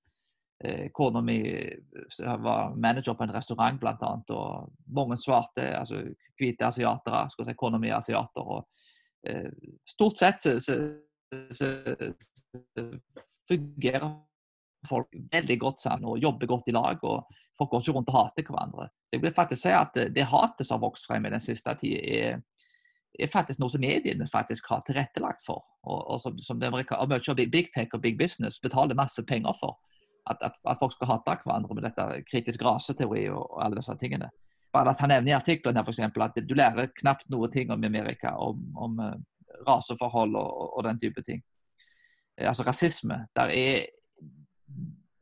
Eh, Kona mi eh, var manager på en restaurant bl.a. Og mange svarte, altså hvite asiatere. skal si Kona mi er asiater. og eh, Stort sett så, så så, fungerer folk veldig godt sammen og jobber godt i lag. og Folk går ikke rundt og hater hverandre. Så jeg vil faktisk si at Det hatet som har vokst frem i den siste tida, er, er, faktisk noe som mediene faktisk har tilrettelagt for. Og, og som, som det og mye av big tech og big business betaler masse penger for. At, at, at folk skal hate hverandre med dette kritisk raseteori og, og alle disse tingene. Bare at Han nevner i artikkelen her for eksempel, at du lærer knapt noe ting om Amerika, om, om eh, raseforhold og, og, den type ting. Eh, altså rasisme. Der er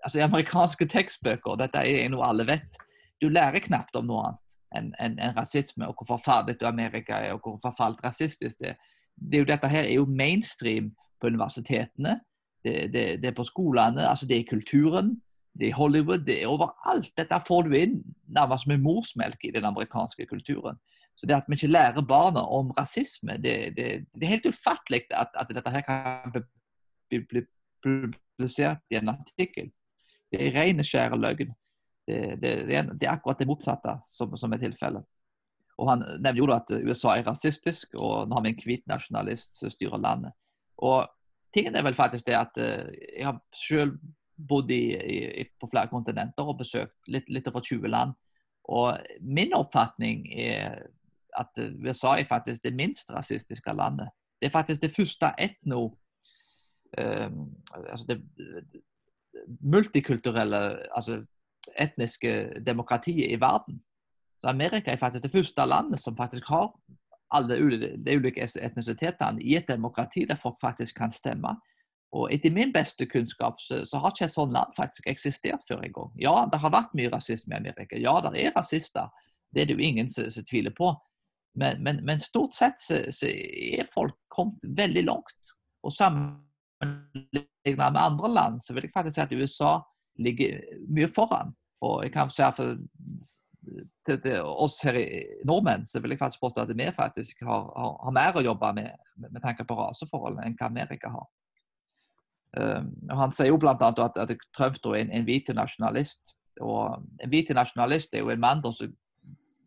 altså I amerikanske tekstbøker, dette er noe alle vet, du lærer knapt om noe annet enn en, en rasisme, og hvor forferdelig Amerika er, og hvor forfalt rasistisk det er. Det er jo, dette her er jo mainstream på universitetene, det, det, det er på skolene, altså det er kulturen, det er Hollywood, det er overalt. Dette får du inn nærmest med morsmelk i den amerikanske kulturen. Så det at vi ikke lærer barna om rasisme, det, det, er helt ufattelig at, at, dette her kan bli, bli publisert i en artikkel. Det er rene, skjære løgn. Det, er, akkurat det motsatte som, som er tilfellet. Og Han nevner jo da at USA er rasistisk, og nå har vi en hvit nasjonalist som styrer landet. Og tingen er vel faktisk det at uh, jeg har selv bodd i, i, på flere kontinenter og besøkt litt, litt over 20 land. Og min oppfatning er at USA er faktisk det minst rasistiske landet. Det er faktisk det første etno um, altså det, multikulturelle, altså etniske demokratiet i verden. Så Amerika er faktisk det første landet som faktisk har alle de ulike etnisitetene i et demokrati der folk faktisk kan stemme. Og etter min beste kunnskap så, så har ikke et sånt land faktisk eksistert før en gang. Ja, det har vært mye rasisme i Amerika. Ja, det er rasister. Det er det jo ingen som tviler på. Men, men, men stort sett så, så, er folk kommet veldig langt. Og sammenlignet med andre land, så vil jeg faktisk si at USA ligger mye foran. Og jeg kan si at til, til, oss her i nordmenn, så vil jeg faktisk påstå at vi faktisk har, har, har mer å jobbe med med, med tanke på raseforhold enn hva Amerika har. Um, han sier jo bl.a. At, at Trump er en, en hvit nasjonalist. Og En hvit nasjonalist er jo en mann som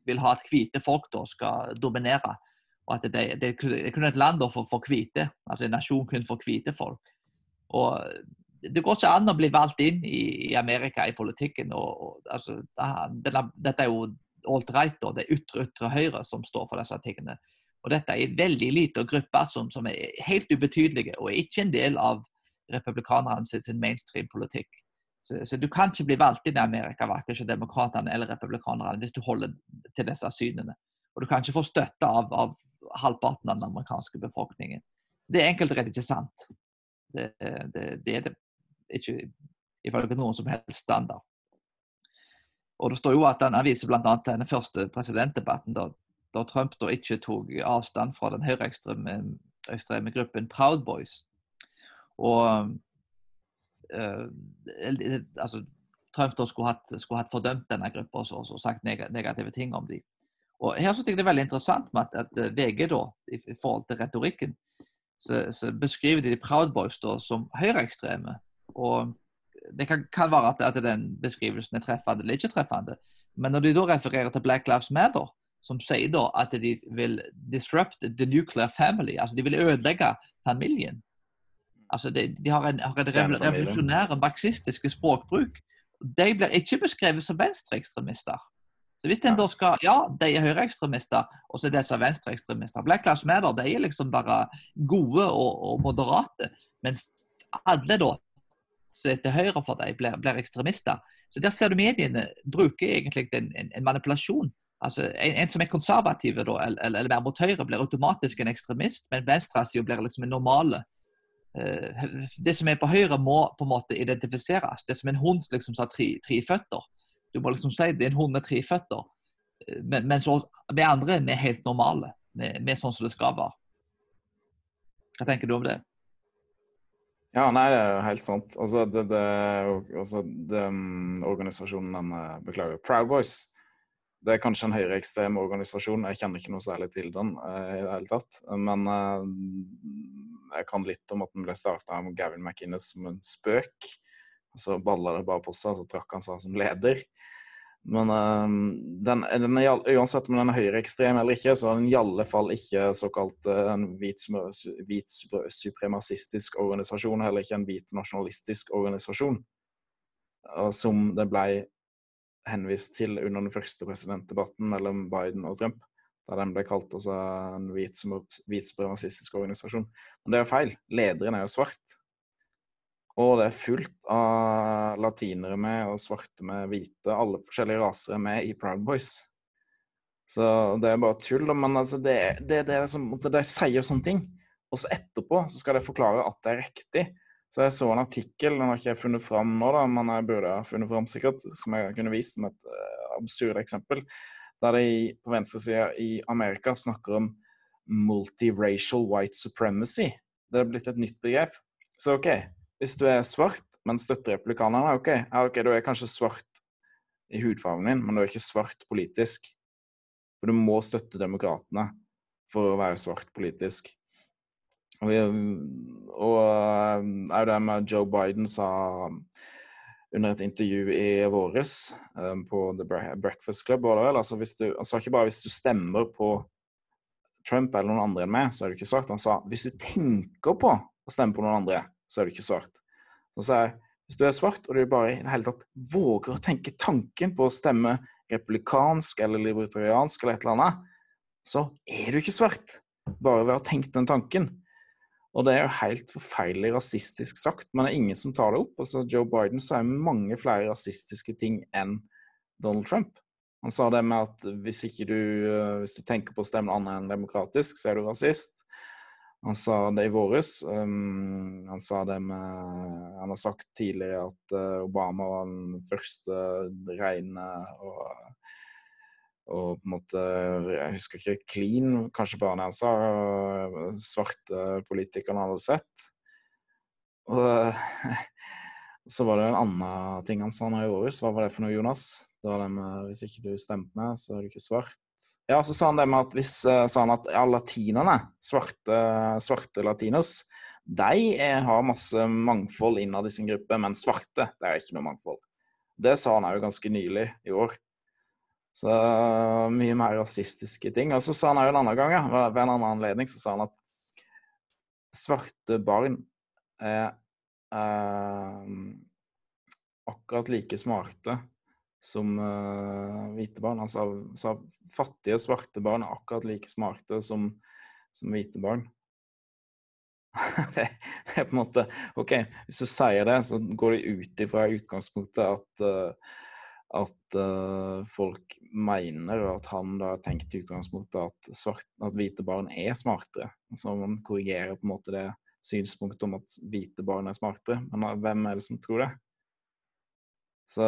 vil ha at hvite folk da skal dominere. Og at det, det er kun et land for, for hvite, altså en nasjon kun for hvite folk. Og Det går ikke an å bli valgt inn i, Amerika i politikken. og, og altså, denne, Dette er jo alt-right, og det er ytre, ytre høyre som står for disse tingene. Og Dette er en veldig liten gruppe som, som, er helt ubetydelige, og ikke en del av republikanerne sin mainstream-politikk. Så, så, du kan ikke bli valgt inn i Amerika, verken som demokratene eller republikanerne, hvis du holder til disse synene. Og du kan ikke få støtte av, av halvparten av den amerikanske befolkningen. Det er enkelt rett ikke sant. Det, det, det er det ikke ifølge noen som helst standard. Og det står jo at Han viser bl.a. til den første presidentdebatten, da, da Trump da ikke tok avstand fra den høyreekstreme gruppen Proud Boys. Og øh, altså, Trump da skulle hatt, skulle hatt fordømt denne gruppa og, sagt negative ting om dem. Og Her synes jeg det er veldig interessant med at, at eh, VG, da, i, i, forhold til retorikken, så, så beskriver de Proud Boys da, som høyreekstreme. Og Det kan, kan være at, at, den beskrivelsen er treffende eller ikke treffende. Men når de da refererer til Black Lives Matter, som sier da at de vil disrupt the nuclear family. Altså de vil ødelegge familien. Altså de, de har en, har en revolusjonær marxistisk språkbruk. De blir ikke beskrevet som venstreekstremister. Så hvis en da skal Ja, de er høyreekstremister, og så er de som er venstreekstremister. Black Lives Matter de er liksom bare gode og, og moderate. Mens alle da til høyre for deg blir, blir ekstremister. Så der ser du mediene bruker egentlig en, en, en manipulasjon. Altså en, en som er konservativ da, eller, eller mer mot høyre, blir automatisk en ekstremist, men venstresida blir liksom en normale. Eh, det som er på høyre, må på en måte identifiseres. Det er som en hund liksom, som har tre, tre føtter. Du må liksom si det er en hund med tre føtter. Eh, Men, men så, vi andre vi er helt normale. Vi, vi er sånn som det skal være. Hva tenker du om det? Ja, nei, det er jo helt sant. Altså, det, det, altså, den organisasjonen den eh, Beklager. Proud Boys. Det er kanskje en høyreekstrem organisasjon. Jeg kjenner ikke noe særlig til den eh, i det hele tatt. Men eh, jeg kan litt om at den ble starta av Gavin McInnes som en spøk. Så balla det bare på seg, så trakk han seg som leder. Men eh, den, den er, uansett om den er høyreekstrem eller ikke, så er den i alle fall ikke såkalt eh, en hvit, hvit supremasistisk organisasjon, heller ikke en hvit nasjonalistisk organisasjon, eh, som det ble henvist til under den første presidentdebatten mellom Biden og Trump, der den ble kalt altså, en hvit, hvit supremasistisk organisasjon. Men det er jo feil. Lederen er jo svart. Og det er fullt av latinere med, og svarte med, hvite. Alle forskjellige raser er med i Proud Boys. Så det er bare tull. Men altså, det, det, det er som de sier sånne ting, og så etterpå så skal de forklare at det er riktig. Så jeg så en artikkel, den har ikke jeg funnet fram nå, da, men jeg burde ha funnet fram sikkert, som jeg kunne vist som et uh, absurd eksempel, der de på venstresida i Amerika snakker om multiracial white supremacy. Det er blitt et nytt begrep. Så OK, hvis du er svart, men støtter republikanerne, OK, ja, ok, du er kanskje svart i hudfargen din, men du er ikke svart politisk. For du må støtte demokratene for å være svart politisk. Og, og eh, er det med Joe Biden sa under et intervju i våres eh, på The Breakfast Club, var det vel? Altså, hvis du, han sa ikke bare hvis du stemmer på Trump eller noen andre enn meg, så er du ikke svart. Han sa hvis du tenker på å stemme på noen andre, så er du ikke svart. Så sa jeg hvis du er svart, og du bare i det hele tatt våger å tenke tanken på å stemme republikansk eller libertariansk eller et eller annet, så er du ikke svart. Bare ved å ha tenkt den tanken. Og det er jo helt forferdelig rasistisk sagt, men det er ingen som tar det opp. Altså, Joe Biden sier mange flere rasistiske ting enn Donald Trump. Han sa det med at hvis, du, eh, hvis du tenker på å stemme annet enn demokratisk, så er du rasist. Han sa det i våres. Um, han sa det med Han har sagt tidligere at uh, Obama var den første rene og og på en måte Jeg husker ikke clean, kanskje bare det han sa. Svarte politikerne hadde sett. Og så var det en annen ting han sa nå i våres. Hva var det for noe, Jonas? Det var det med hvis ikke du stemte med, så er du ikke svart. Ja, så sa han det med at hvis eh, sa han at ja, latinerne, svarte, svarte latinos, de er, har masse mangfold innad i sin gruppe, men svarte, det er ikke noe mangfold. Det sa han òg ganske nylig i år. Så mye mer rasistiske ting. Og så sa han òg en annen gang, ja, ved en annen anledning, så sa han at svarte barn er eh, akkurat like smarte som uh, hvite barn. Han sa, sa fattige svarte barn er akkurat like smarte som, som hvite barn. det, det er på en måte OK, hvis du sier det, så går det ut ifra utgangspunktet at uh, at uh, folk mener, og at han da tenkt i utgangspunktet at, svart, at hvite barn er smartere. Så man korrigerer på en måte det synspunktet om at hvite barn er smartere. Men hvem er det som tror det? Så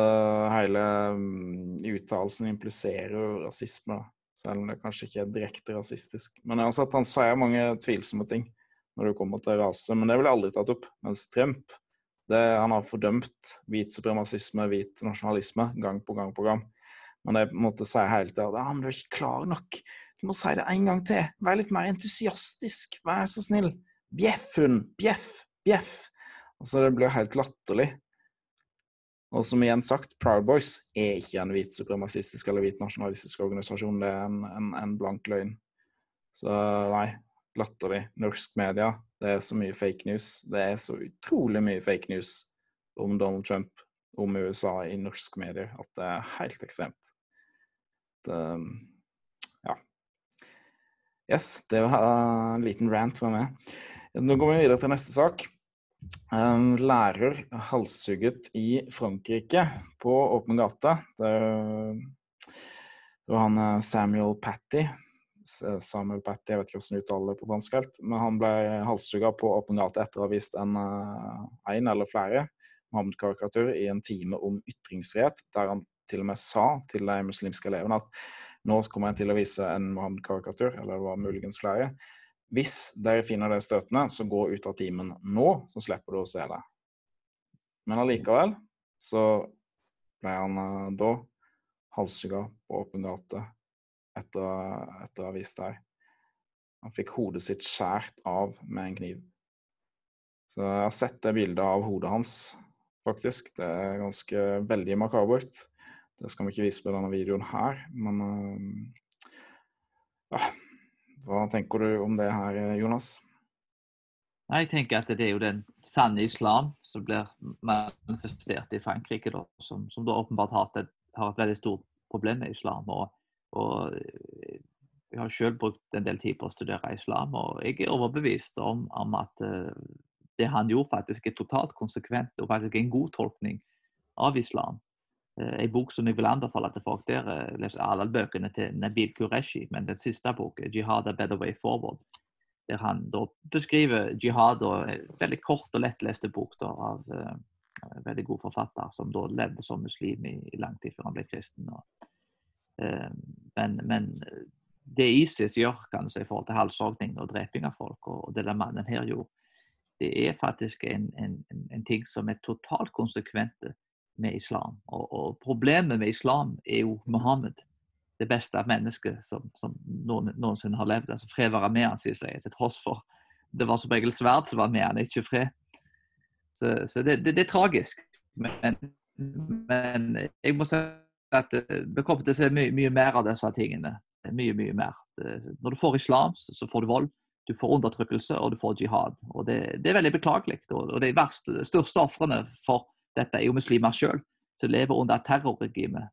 hele mm, uttalelsen impliserer jo rasisme, selv om det kanskje ikke er direkte rasistisk. Men jeg har sett han sier mange tvilsomme ting når det kommer til rase, men det ville jeg aldri tatt opp. Mens Trump det, han har fordømt hvit supremacisme, hvit nasjonalisme, gang på gang på gang. Men jeg måtte si hele tida at ah, men du er ikke klar nok. Du må si det en gang til. Vær litt mer entusiastisk. Vær så snill. Bjeff, hund. Bjeff. Bjeff. Altså, det blir helt latterlig. Og som igjen sagt, Proud Boys er ikke en hvit supremacistisk eller hvit nasjonalistisk organisasjon. Det er en, en, en blank løgn. Så nei, latterlig. Norsk media, det er så mye fake news. Det er så utrolig mye fake news om Donald Trump, om USA i norske medier, at det er helt ekstremt. Det, ja. Yes, det var en liten rant fra meg. Nå går vi videre til neste sak. Um, lærer halshugget i Frankrike på åpen gate. Det, var han eh, Samuel Patty Samuel Patty, jeg vet ikke hvordan uttaler det på fransk helt, men han ble halshugga på åpen gate etter å ha vist en, eh, en eller flere Mohammed-karikatur i en time om ytringsfrihet, der han til og med sa til de muslimske elevene at nå kommer jeg til å vise en Mohammed-karikatur, eller det var muligens flere. Hvis dere finner det støtende, så gå ut av timen nå, så slipper du å se det. Men allikevel så ble han uh, da halshugga på åpen gate etter, etter å ha vist det. Han fikk hodet sitt skåret av med en kniv. Så jeg har sett det bildet av hodet hans, faktisk. Det er ganske veldig makabert. Det skal vi ikke vise på denne videoen her, men uh, ja. Hva tenker du om det her, Jonas? Jeg tenker at det er jo den sanne islam som blir manifestert i Frankrike, da, som, som da åpenbart har et, har et, veldig stort problem med islam. Og, og jeg har selv brukt en del tid på å studere islam, og jeg er overbevist om, om at uh, det han gjorde, faktisk er totalt konsekvent og faktisk en god tolkning av islam. Eh, en bok som jeg vil anbefale til folk. Der Les leser alle bøkene til Nabil Qureshi, men den siste boken, 'Jihad a better way forward', der han da beskriver jihad, og en veldig kort og lettleste bok da, av uh, veldig god forfatter, som da levde som muslim i, i lang tid før han ble kristen. Og, uh, men, men, det ISIS gjør kan i forhold til halshogning og dreping av folk, og, og det den mannen her gjorde, det er faktisk en, en, en ting som er totalt konsekvente med islam. Og, og, problemet med islam er jo Muhammed. Det beste av mennesket som, som noen, noensinne har levd. altså Fred være med han, sier seg, til tross for det var som regel sverd som var med han, ikke fred. Så, så det, det, det, er tragisk. Men, men, jeg må si at vi kommer til å se mye, mye mer av disse tingene. Mye, mye mer. Når du får islam, så får du vold. Du får undertrykkelse, og du får jihad. Og det, det er veldig beklagelig. Og, det er verste, største ofrene for dette er jo muslimer sjøl som lever under terrorregimet.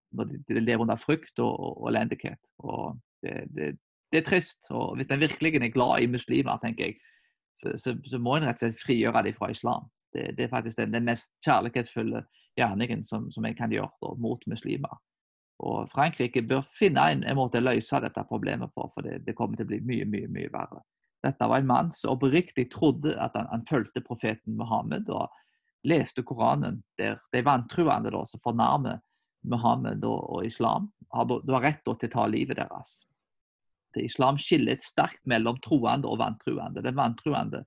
De lever under frykt og, og, elendighet. Og det, det, det, er trist. og Hvis en virkelig er glad i muslimer, tenker jeg, så, så, så må en rett og slett frigjøre dem fra islam. Det, det er faktisk den, den, mest kjærlighetsfulle gjerningen som, som en kan gjøre da, mot muslimer. Og Frankrike bør finne en, en måte å løse dette problemet på, for det, det, kommer til å bli mye, mye mye verre. Dette var en mann som oppriktig trodde at han, han fulgte profeten Mohammed. og leste Koranen, der de vantruende da, som fornærmer Muhammed og, og islam, har, du har rett til å ta livet deres. Det islam skiller et sterkt mellom troende og vantruende. Den vantruende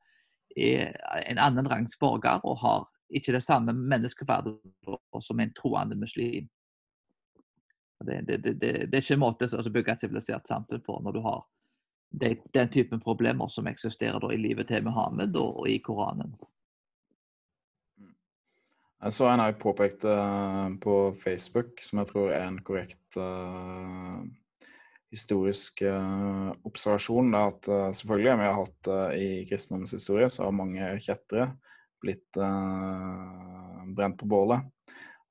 er en annen rangs borger og har ikke det samme menneskeverdet som en troende muslim. Det, det, det, det, er ikke en måte å bygge et sivilisert samfunn på når du har den typen problemer som eksisterer i livet til Muhammed og, og i Koranen. Jeg så en jeg påpekte uh, på Facebook, som jeg tror er en korrekt uh, historisk uh, observasjon, er at selvfølgelig vi har hatt i kristendommens historie, så har mange kjettere blitt brent på bålet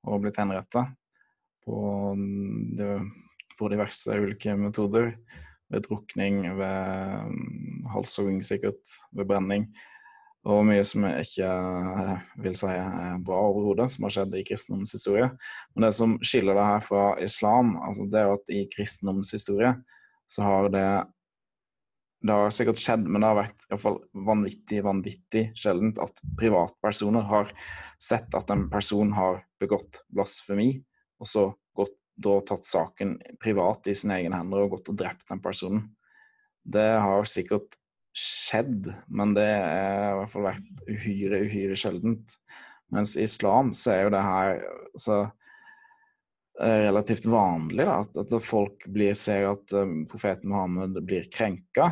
og blitt henrettet på, på, diverse ulike metoder. Ved drukning, ved um, halshogging sikkert, ved brenning og mye som jeg ikke eh, vil si er bra overhodet, som har skjedd i kristendommens historie. Men det som skiller det her fra islam, altså det er at i kristendommens historie så har det det har sikkert skjedd, men det har vært i hvert fall vanvittig vanvittig sjeldent at privatpersoner har sett at en person har begått blasfemi, og så gått, da tatt saken privat i sine egne hender og gått og drept den personen. Det har sikkert skjedd, men det har i hvert fall vært uhyre, uhyre sjeldent. Mens i islam så er jo det her så, eh, relativt vanlig da, at, folk blir, ser at um, profeten Mohammed blir krenka.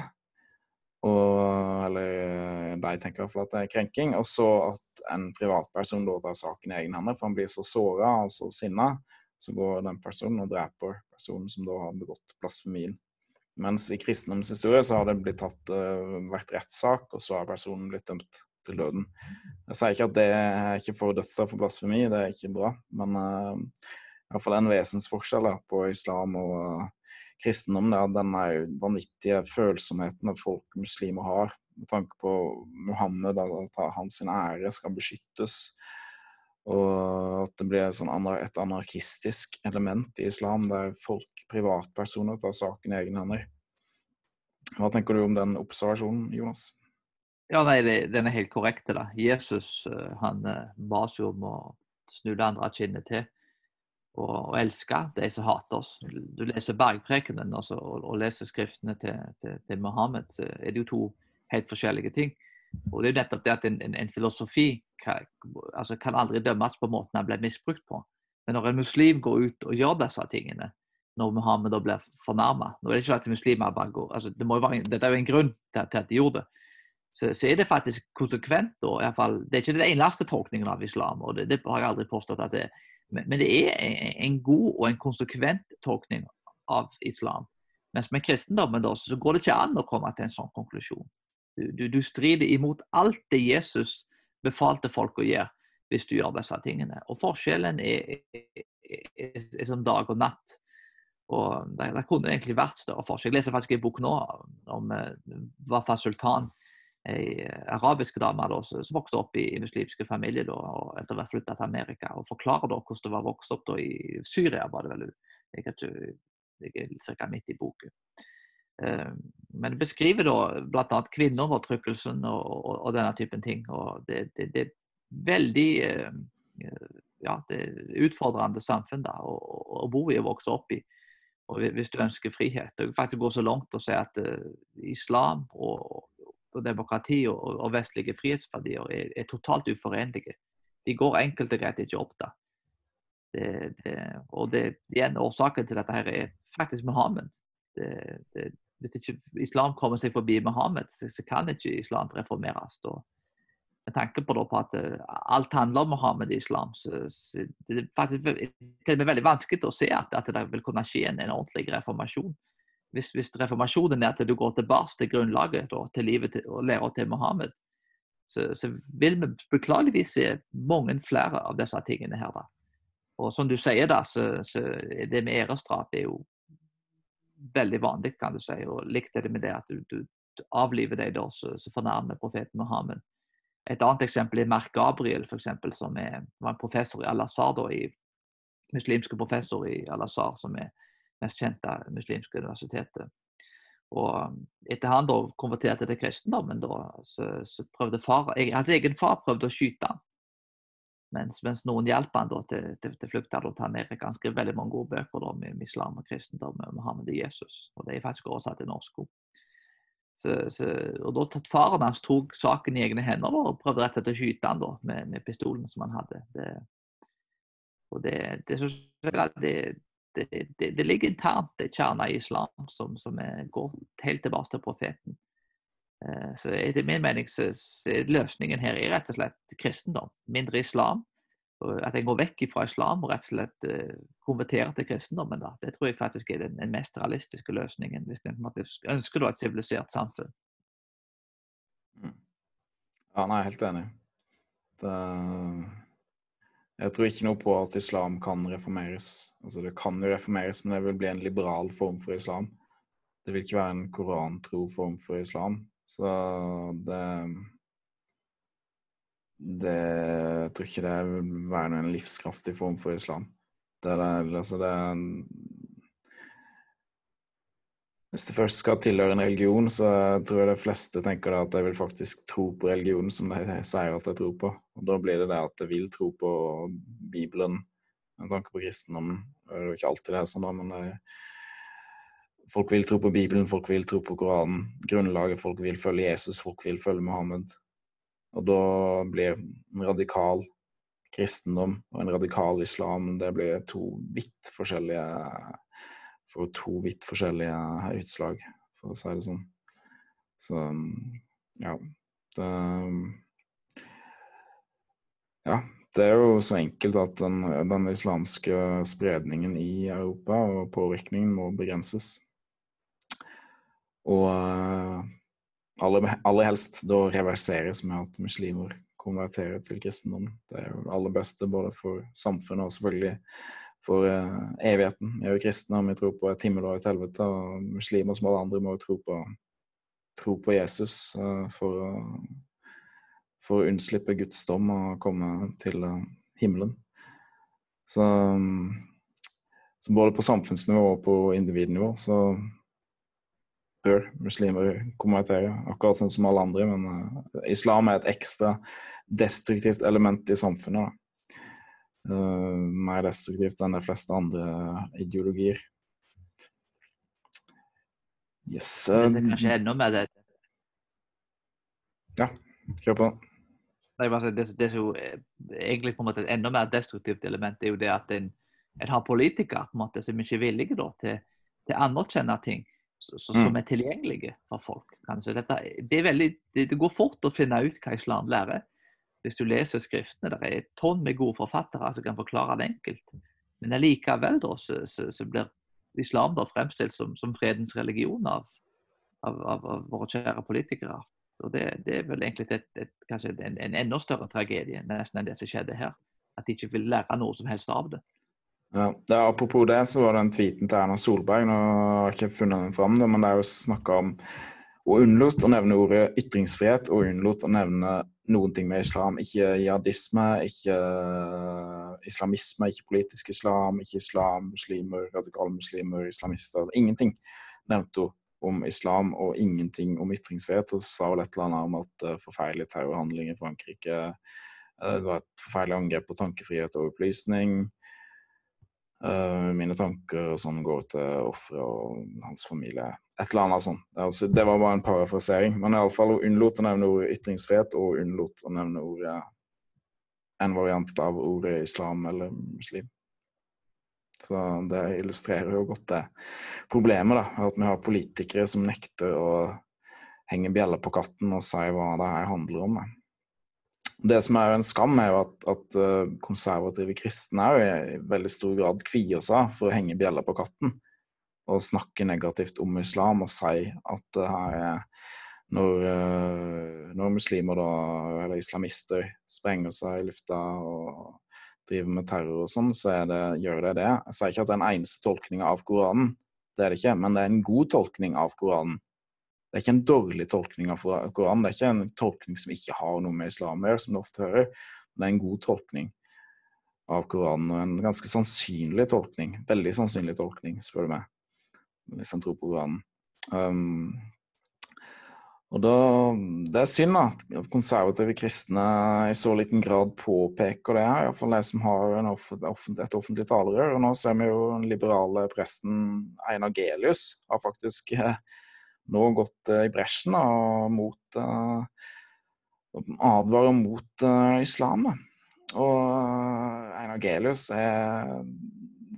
Og, eller eh, de tenker i hvert fall at det er krenking. Og så at en privatperson da tar saken i egne hender, for han blir så såra og så sinna, så går den personen og dreper personen som da har begått blasfemien. Mens i kristendommens historie så har det blitt tatt, uh, vært rettssak, og så har personen blitt dømt til døden. Jeg sier ikke at det er ikke får dødsstraff for blasfemi, det er ikke bra, men uh, i hvert fall en vesensforskjell på islam og uh, kristendom. Det er den vanvittige følsomheten folk muslimer har med tanke på Muhammed, at hans ære skal beskyttes. Og at det blir sånn et anarkistisk element i islam, der folk, privatpersoner, tar saken i egne hender. Hva tenker du om den observasjonen, Jonas? Ja, nei, Den er helt korrekt. da. Jesus eh, han eh, ba oss jo om å snu det andre kinnet til og, og elske de som hater oss. Du leser bergprekenen og, og, leser skriftene til, til, til Mohammed, så er det jo to helt forskjellige ting. Og det er jo nettopp det at en, en, en filosofi altså kan, aldri dømmes på måten han ble misbrukt på. Men når en muslim går ut og gjør disse tingene, når Muhammed da blir fornærma det ikke at muslimer bare går altså det Dette er jo en grunn til, til at de gjorde det. Så, så, er det faktisk konsekvent. Da, i fall, det er ikke den eneste tolkningen av islam, og det, det har jeg aldri påstått at det er. Men, men det er en, en, god og en konsekvent tolkning av islam. Mens med kristendommen da, så går det ikke an å komme til en sånn konklusjon. Du, du, du, strider imot alt det Jesus befalte folk å gjøre hvis du gjør disse tingene. Og forskjellen er, er, er, er som dag og natt. Og det, det, kunne egentlig vært større forskjell. Jeg leser faktisk en bok nå om uh, Wafa Sultan, ei arabisk dame da, som vokste opp i, i muslimske familier da, og etter hvert flytta til Amerika. Og forklarer da hvordan det var vokst opp da, i Syria, var det vel. Jeg, jeg, jeg er ca. midt i boken. Eh, men det beskriver da bl.a. kvinneundertrykkelsen og, og, og, denne typen ting. og Det, det, det er veldig eh, ja, det er utfordrende samfunn da, å, å, bo i og vokse opp i. Og hvis du ønsker frihet. Og faktisk går så langt og si at uh, islam og, og demokrati og, og, vestlige frihetsverdier er, er, totalt uforenlige. De går enkelt og greit ikke opp. da. Det, det, og det igjen årsaken til dette her er faktisk Muhammed. Det, det, hvis ikke islam kommer seg forbi Mohammed, så, så kan ikke islam reformeres. Og med tanke på, på at uh, alt handler om Mohammed i islam, så, så det er faktisk det er veldig vanskelig å se at, at, det vil kunne skje en, en ordentlig reformasjon. Hvis, hvis, reformasjonen er at du går tilbake til grunnlaget, da, til livet til, og lærer til Mohammed, så, så, vil vi beklageligvis se mange flere av disse tingene her. da. Og som du sier, da, så, så det med æresdrap er jo veldig vanlig, kan du si. Og likte det med det at du, du, avliver de da som fornærmer profeten Muhammed. Et annet eksempel er Merk Gabriel, for eksempel, som er, var en professor i Al-Azhar, i muslimske professor i Al-Azhar, som er mest kjente muslimske universitetet. Og etter han da konverterte til kristendommen, da, så, så prøvde far, hans egen far prøvde å skyte han. Mens, mens, noen hjalp han da til, til, til flukt til Amerika. Han skrev veldig mange gode bøker da, med islam og kristendom med Mohammed og Jesus. Og det er faktisk oversatt til norsk òg. og da tatt faren hans tok saken i egne hender da, og prøvde rett og slett å skyte han da, med, med pistolen som han hadde. Det, og det, det, det, det, ligger internt det kjerna i islam som, som er, går helt tilbake til profeten. Eh, så etter min mening så, er løsningen her er rett og slett kristendom. Mindre islam. At en går vekk fra islam og rett og slett uh, konverterer til kristendommen. Da. Det tror jeg faktisk er den mest realistiske løsningen, hvis en ønsker et sivilisert samfunn. Mm. Ja, nei, jeg er helt enig. Det, jeg tror ikke noe på at islam kan reformeres. Altså, det kan jo reformeres, men det vil bli en liberal form for islam. Det vil ikke være en korantro form for islam. Så det Det jeg tror ikke det vil være en livskraftig form for islam. Det er, altså det er Hvis det først skal tilhøre en religion, så tror jeg de fleste tenker at de vil faktisk tro på religionen som de sier at de tror på. Og Da blir det det at de vil tro på Bibelen med tanke på kristendommen. Det er jo ikke alltid det er sånn, da, men de Folk vil tro på Bibelen, folk vil tro på Koranen. Grunnlaget folk vil følge Jesus, folk vil følge Mohammed. Og da blir en radikal kristendom og en radikal islam det blir to vidt forskjellige for to vidt forskjellige utslag, for å si det sånn. Så ja. Det Ja, det er jo så enkelt at den, den islamske spredningen i Europa og påvirkningen må begrenses. Og uh, aller, helst da reverseres med at muslimer konverterer til kristendom. Det er jo det aller beste både for samfunnet og selvfølgelig for uh, evigheten. Vi er jo kristne og vi tror på et himmel og et helvete, og muslimer som alle andre må jo tro på, tro på Jesus uh, for å for å unnslippe Guds dom og komme til himmelen. Så, så både på samfunnsnivå og på individnivå så bør muslimer konvertere, akkurat sånn som alle andre. Men uh, islam er et ekstra destruktivt element i samfunnet. Uh, mer destruktivt enn de fleste andre ideologier. Yes. Uh, det er kanskje enda mer det. Ja, kjør på. Det, det som egentlig på en måte et enda mer destruktivt element, er jo det at en, en har politikere på en måte som ikke er villige da, til, til å anerkjenne ting. Som er tilgjengelige for folk. Dette, det, veldig, det, det, går fort å finne ut hva islam lærer. Hvis du leser skriftene, det er et tonn med gode forfattere som kan forklare det enkelt. Men allikevel da, så, så, så, blir islam da fremstilt som, som fredens religion av, av, av, av, våre kjære politikere. Og det, det er vel egentlig et, et, kanskje en, en, enda større tragedie nesten enn det som skjedde her. At de ikke vil lære noe som helst av det. Ja, det Apropos det, så var det en tweeten til Erna Solberg. Nå har jeg ikke funnet den fram, men det er jo snakka om og unnlot å nevne ordet ytringsfrihet og unnlot å nevne noen ting med islam. Ikke jihadisme, ikke islamisme, ikke politisk islam, ikke islam, muslimer, radikale muslimer, islamister. Ingenting nevnte hun om islam og ingenting om ytringsfrihet. Hun sa vel et eller annet om at uh, forferdelige terrorhandlinger i Frankrike uh, Det var et forferdelig angrep på tankefrihet og opplysning. Uh, mine tanker og sånn går til offeret og hans familie. Et eller annet sånt. Altså, det var bare en parafrasering. Men iallfall hun unnlot å nevne ordet ytringsfrihet, og unnlot å nevne ordet en variant av ordet islam eller muslim. Så det illustrerer jo godt det problemet, da. At vi har politikere som nekter å henge bjeller på katten og si hva det her handler om. Da. Det som er en skam, er jo at, at eh, konservative kristne er jo i veldig stor grad kvier seg for å henge bjella på katten og snakke negativt om islam og si at det her er når, eh, når muslimer da, eller islamister sprenger seg i lufta og driver med terror og sånn, så det, gjør det det. Jeg sier ikke at det er den eneste tolkninga av Koranen, det er det ikke, men det er en god tolkning av Koranen. Det er ikke en dårlig tolkning av Koranen. Det er ikke en tolkning som ikke har noe med islam å gjøre, som du ofte hører. Men det er en god tolkning av Koranen, og en ganske sannsynlig tolkning. Veldig sannsynlig tolkning, spør du meg, hvis en tror på Koranen. Um, og da, Det er synd da, at konservative kristne i så liten grad påpeker det her. Iallfall de som har offentlig, et offentlig talerør. Og nå ser vi jo den liberale presten Einar Gelius har faktisk eh, nå gått uh, i bresjen og mot uh, advarer mot uh, islam. Og Einar Gelius er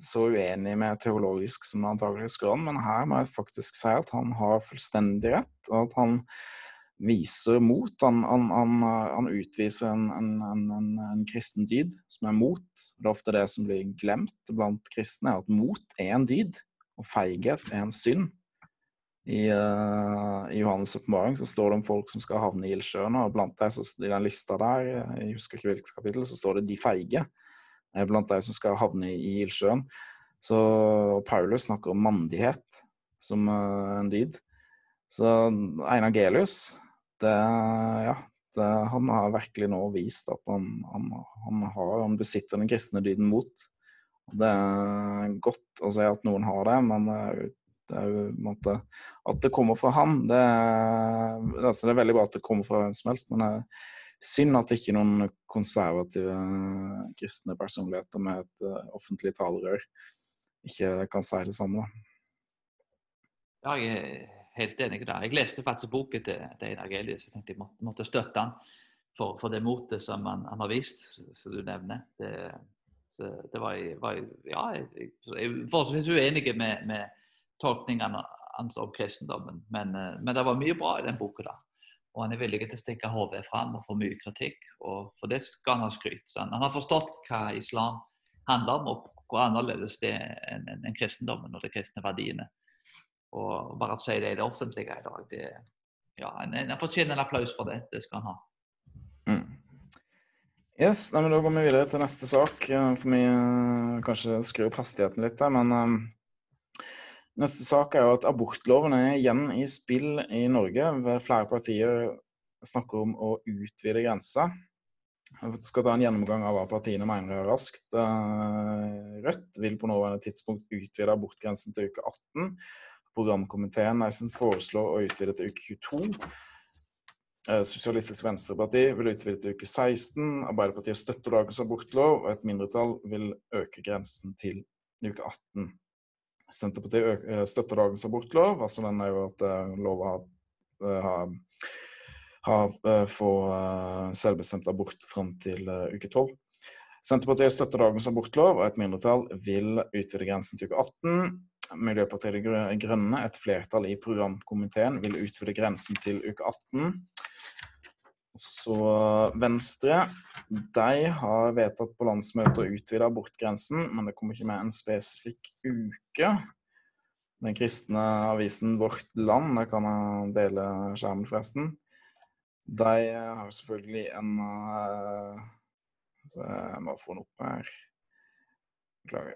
så uenig med teologisk som det antakeligvis går an, men her må jeg faktisk si at han har fullstendig rett, og at han viser mot. Han, han, han, han utviser en, en, en, en, kristen dyd som er mot. Det er ofte det som blir glemt blant kristne, at mot er en dyd, og feighet er en synd. I, uh, i Johannes' åpenbaring så står det om folk som skal havne i ildsjøen. Og blant deg, så, i den lista der, jeg husker ikke hvilket kapittel, så står det 'de feige'. Blant de som skal havne i ildsjøen. Så Paulus snakker om mandighet som uh, en dyd. Så Einar Gelius, det, ja, det, han har virkelig nå vist at han, han, han, har, han besitter den kristne dyden mot. Det er godt å si at noen har det, men uh, det er jo måte, At det kommer fra han, det er, altså det er veldig bra at det kommer fra hvem som helst, men det er synd at ikke noen konservative kristne personligheter med et uh, offentlig talerør ikke kan si det samme. Ja, jeg er helt enig i det. Jeg leste faktisk boken til, Einar Gelius. Jeg tenkte jeg måtte, måtte støtte han for, for, det motet som han, han, har vist, som du nevner. Det, det var, var, Ja, jeg, jeg er forholdsvis uenig med, med tolkningene hans om kristendommen. Men, eh, men, det var mye bra i den boka. da. Og han er villig til å stikke hodet fram og få mye kritikk. og For det skal han ha skryt. Så han, han har forstått hva islam handler om, og hvor annerledes det er enn en, en kristendommen og de kristne verdiene. Og bare å si det i det offentlige i dag, det, ja, en, en fortjener en applaus for det. Det skal han ha. Mm. Yes, nei, men Da går vi videre til neste sak. For vi uh, kanskje skru opp hastigheten litt men um, Neste sak er jo at abortloven er igjen i spill i Norge. Flere partier snakker om å utvide grensa. Jeg skal ta en gjennomgang av hva partiene mener er raskt. Eh, Rødt vil på nåværende tidspunkt utvide abortgrensen til uke 18. Programkomiteen Neisen foreslår å utvide til uke 22. Eh, Sosialistisk Venstreparti vil utvide til uke 16. Arbeiderpartiet støtter dagens abortlov, og et mindretall vil øke grensen til uke 18. Senterpartiet eh, støtter dagens abortlov. altså Den er jo at loven lova har, har, har får selvbestemt abort fram til uke 12. Senterpartiet støtter dagens abortlov, og et mindretall vil utvide grensen til uke 18. Miljøpartiet De Grønne, et flertall i programkomiteen, vil utvide grensen til uke 18. Så Venstre de har vedtatt på landsmøtet å utvide abortgrensen, men det kommer ikke med en spesifikk uke. Den kristne avisen Vårt Land, der kan jeg dele skjermen forresten, de har selvfølgelig en uh, Så jeg må få den opp her. Beklager.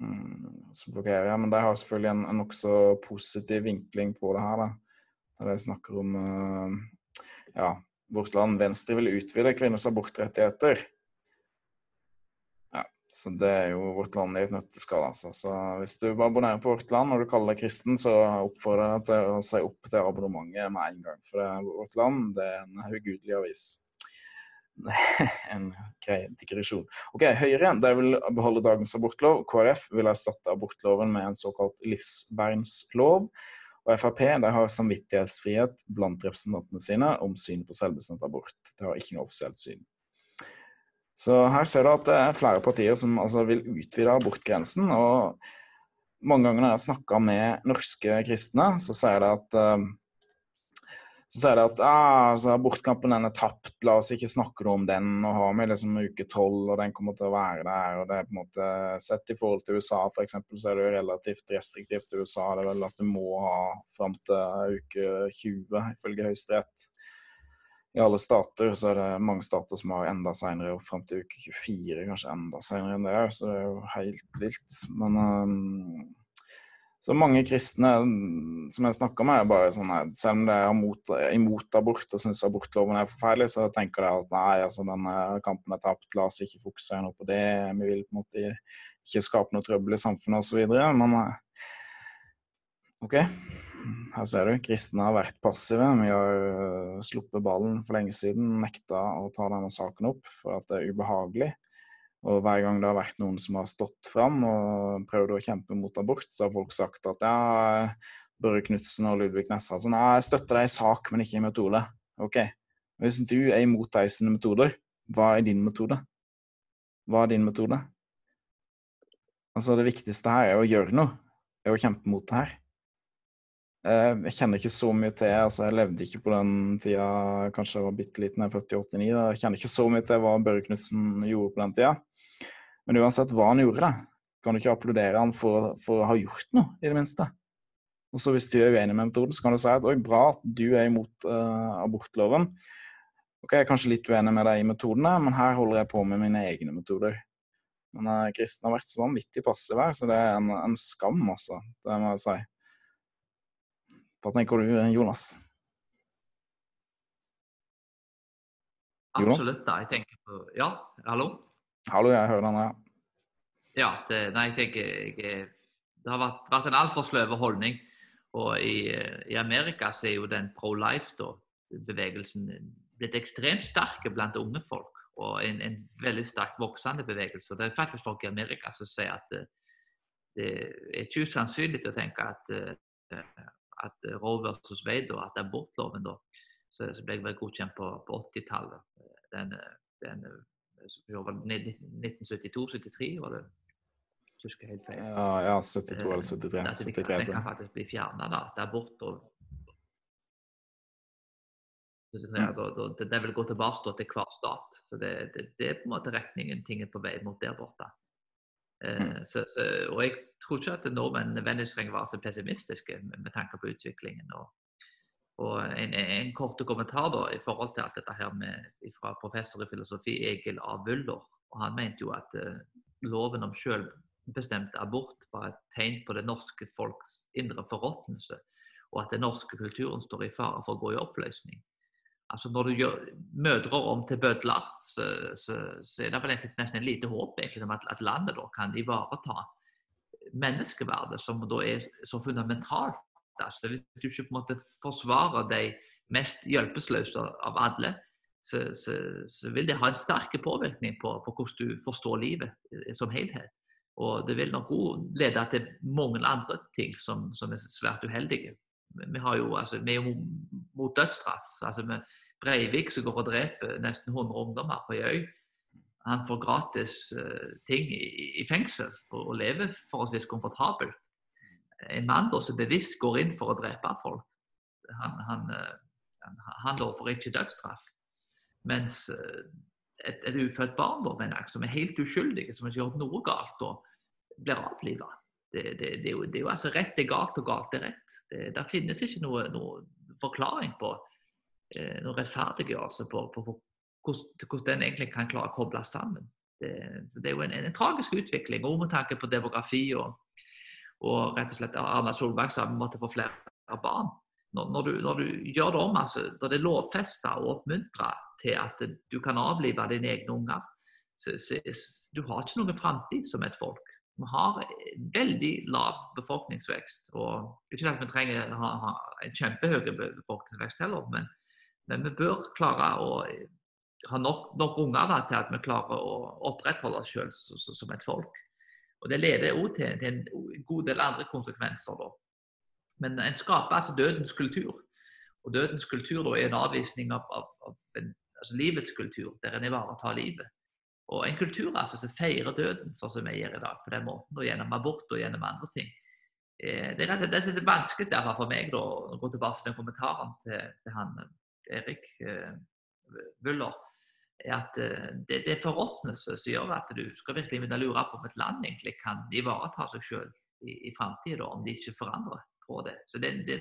Mm, så blokkerer jeg. Men de har selvfølgelig en, en nokså positiv vinkling på det her. da. Der de snakker om uh, ja, vårt land Venstre vil utvide kvinners abortrettigheter. Ja, så det er jo vårt land i et nøtteskall, altså. Så hvis du abonnerer på Vårt Land og du kaller deg kristen, så oppfordrer jeg til å si opp til abonnementet med en gang. For det er Vårt Land det er en ugudelig avis. en grei digresjon. Ok, Høyre de vil beholde dagens abortlov. KrF vil erstatte abortloven med en såkalt livsvernslov. Og Frp de har samvittighetsfrihet blant representantene sine om syn på selvbestemt abort. De har ikke noe offisielt syn. Så her ser du at det er flere partier som altså vil utvide abortgrensen. og Mange ganger når jeg har snakka med norske kristne, så sier de at uh, så sier de at ah, altså, den er tapt, la oss ikke snakke noe om den. Nå har vi liksom uke tolv, og den kommer til å være der. og det er på en måte Sett i forhold til USA, f.eks., så er det jo relativt restriktivt til USA. Det er vel at du må ha fram til uke 20, ifølge Høyesterett. I alle stater så er det mange stater som har enda seinere, og fram til uke 24 kanskje enda seinere enn det. Så det er jo helt vilt. Men um, så mange kristne mm, som jeg snakker med, er bare sånn at selv om de er imot, imot abort og syns abortloven er forferdelig, så tenker de at nei, altså denne kampen er tapt, la oss ikke fokusere noe på det. Vi vil på en måte ikke skape noe trøbbel i samfunnet osv. Men eh, OK, her ser du. Kristne har vært passive. Vi har eh, sluppet ballen for lenge siden. Nekta å ta denne saken opp for at det er ubehagelig. Og hver gang det har vært noen som har stått fram og prøvd å kjempe mot abort, så har folk sagt at ja, Børre Knutsen og Ludvig Nessa sånn, ja, jeg støtter deg i sak, men ikke i metode. Ok, Hvis du er imot deg metoder, hva er din metode? Hva er din metode? Altså, det viktigste her er å gjøre noe. Er å kjempe mot det her. Eh, jeg kjenner ikke så mye til altså Jeg levde ikke på den tida, kanskje jeg var bitte liten, jeg er født i 89. Jeg kjenner ikke så mye til hva Børre Knutsen gjorde på den tida. Men uansett hva han gjorde, da, kan du ikke applaudere han for, for, å ha gjort noe, i det minste. Og så Hvis du er uenig med metoden, så kan du si at bra at du er imot uh, abortloven. Ok, Jeg er kanskje litt uenig med deg i metodene, men her holder jeg på med mine egne metoder. Men uh, kristne har vært så vanvittig passive her, så det er en, en skam, altså. Det må jeg si. Hva tenker du, Jonas? Jonas? Absolutt. jeg tenker på Ja, hallo? Hallo, jeg hører deg ja. Ja, det, nei, jeg tenker jeg, Det har vært, vært en altfor sløve holdning. Og i, i, Amerika så er jo den pro life-bevegelsen blitt ekstremt sterk blant unge folk. Og en, en, veldig sterkt voksende bevegelse. Og det er faktisk folk i Amerika som sier at det, det er ikke usannsynlig å tenke at, at Roe versus Wade og at abortloven da, så, så ble vel godkjent på, på 80-tallet. Den, den 1972-73 var det jeg husker helt feil. Ja, ja 72 eller 73. Eh, at 73 den kan faktisk bli fjerna. At abort og Det, det vil gå tilbake til hver stat. Så det, det, det, er på en måte retningen ting er på vei mot der borte. Eh, så, så, og jeg tror ikke at nordmenn nødvendigvis trenger å være så pessimistiske med, med tanke på utviklingen. Og, og en, en, kort kommentar da, i forhold til alt dette her med, fra professor i filosofi Egil A. Wuller. og Han mente jo at uh, loven om selvbestemt abort var et tegn på det norske folks indre forråtnelse, og at den norske kulturen står i fare for å gå i oppløsning altså Når du gjør mødre om til bødler, så, så, så, er det vel nesten en lite håp egentlig om at, at landet da kan ivareta menneskeverdet, som da er så fundamentalt. Altså, hvis du ikke på en måte forsvarer de mest hjelpeløse av alle, så, så, vil det ha en sterk påvirkning på, på, hvordan du forstår livet som helhet. Og det vil nok òg lede til mange andre ting som, som, er svært uheldige. Vi, jo, altså, vi er jo mot dødsstraff. Altså, vi, Breivik som går og dreper nesten 100 ungdommer på ei øy. Han får gratis uh, ting i, i, fengsel og, og lever forholdsvis komfortabelt. En mann da som bevisst går inn for å drepe folk, han, han, uh, han, han får ikke dødsstraff. Mens uh, et, et, ufødt barn da, mener jeg, som er helt uskyldig, som har gjort noe galt, da, blir avlivet. Det, det, det, det, er jo, altså rett er galt, og galt er rett. Det, der finnes ikke noe, noe forklaring på noen rettferdiggjørelse på, på, på hvordan, den egentlig kan klare å koble sammen. Det, det er jo en, en, en, tragisk utvikling, og med tanke på demografi og, og rett og slett Arna Solberg sa vi måtte få flere barn. Når, når, du, når, du, gjør det om, altså, når det er lovfesta og oppmuntra til at du kan avlive dine egne unger, så, så, du har ikke noen framtid som et folk. Vi har veldig lav befolkningsvekst. og Ikke at vi trenger ha, ha en kjempehøy befolkningsvekst heller, men men vi bør klare å ha nok, nok unger til at vi klarer å opprettholde oss selv som et folk. Og Det leder òg til, til, en god del andre konsekvenser. Da. Men en skaper altså dødens kultur. Og dødens kultur da, er en avvisning av, av, av en, altså livets kultur, der en ivaretar livet. Og en kultur altså, som feirer døden, sånn som vi gjør i dag, på den måten, og gjennom abort og gjennom andre ting. Eh, det er rett og slett vanskelig for meg da, å gå tilbake til den kommentaren til, til han Erik Buller, eh, er at eh, det, det er forråtnelse som gjør at du skal virkelig begynne å lure på om et land egentlig kan ivareta seg selv i, i framtida, om de ikke forandrer på det. Så det, det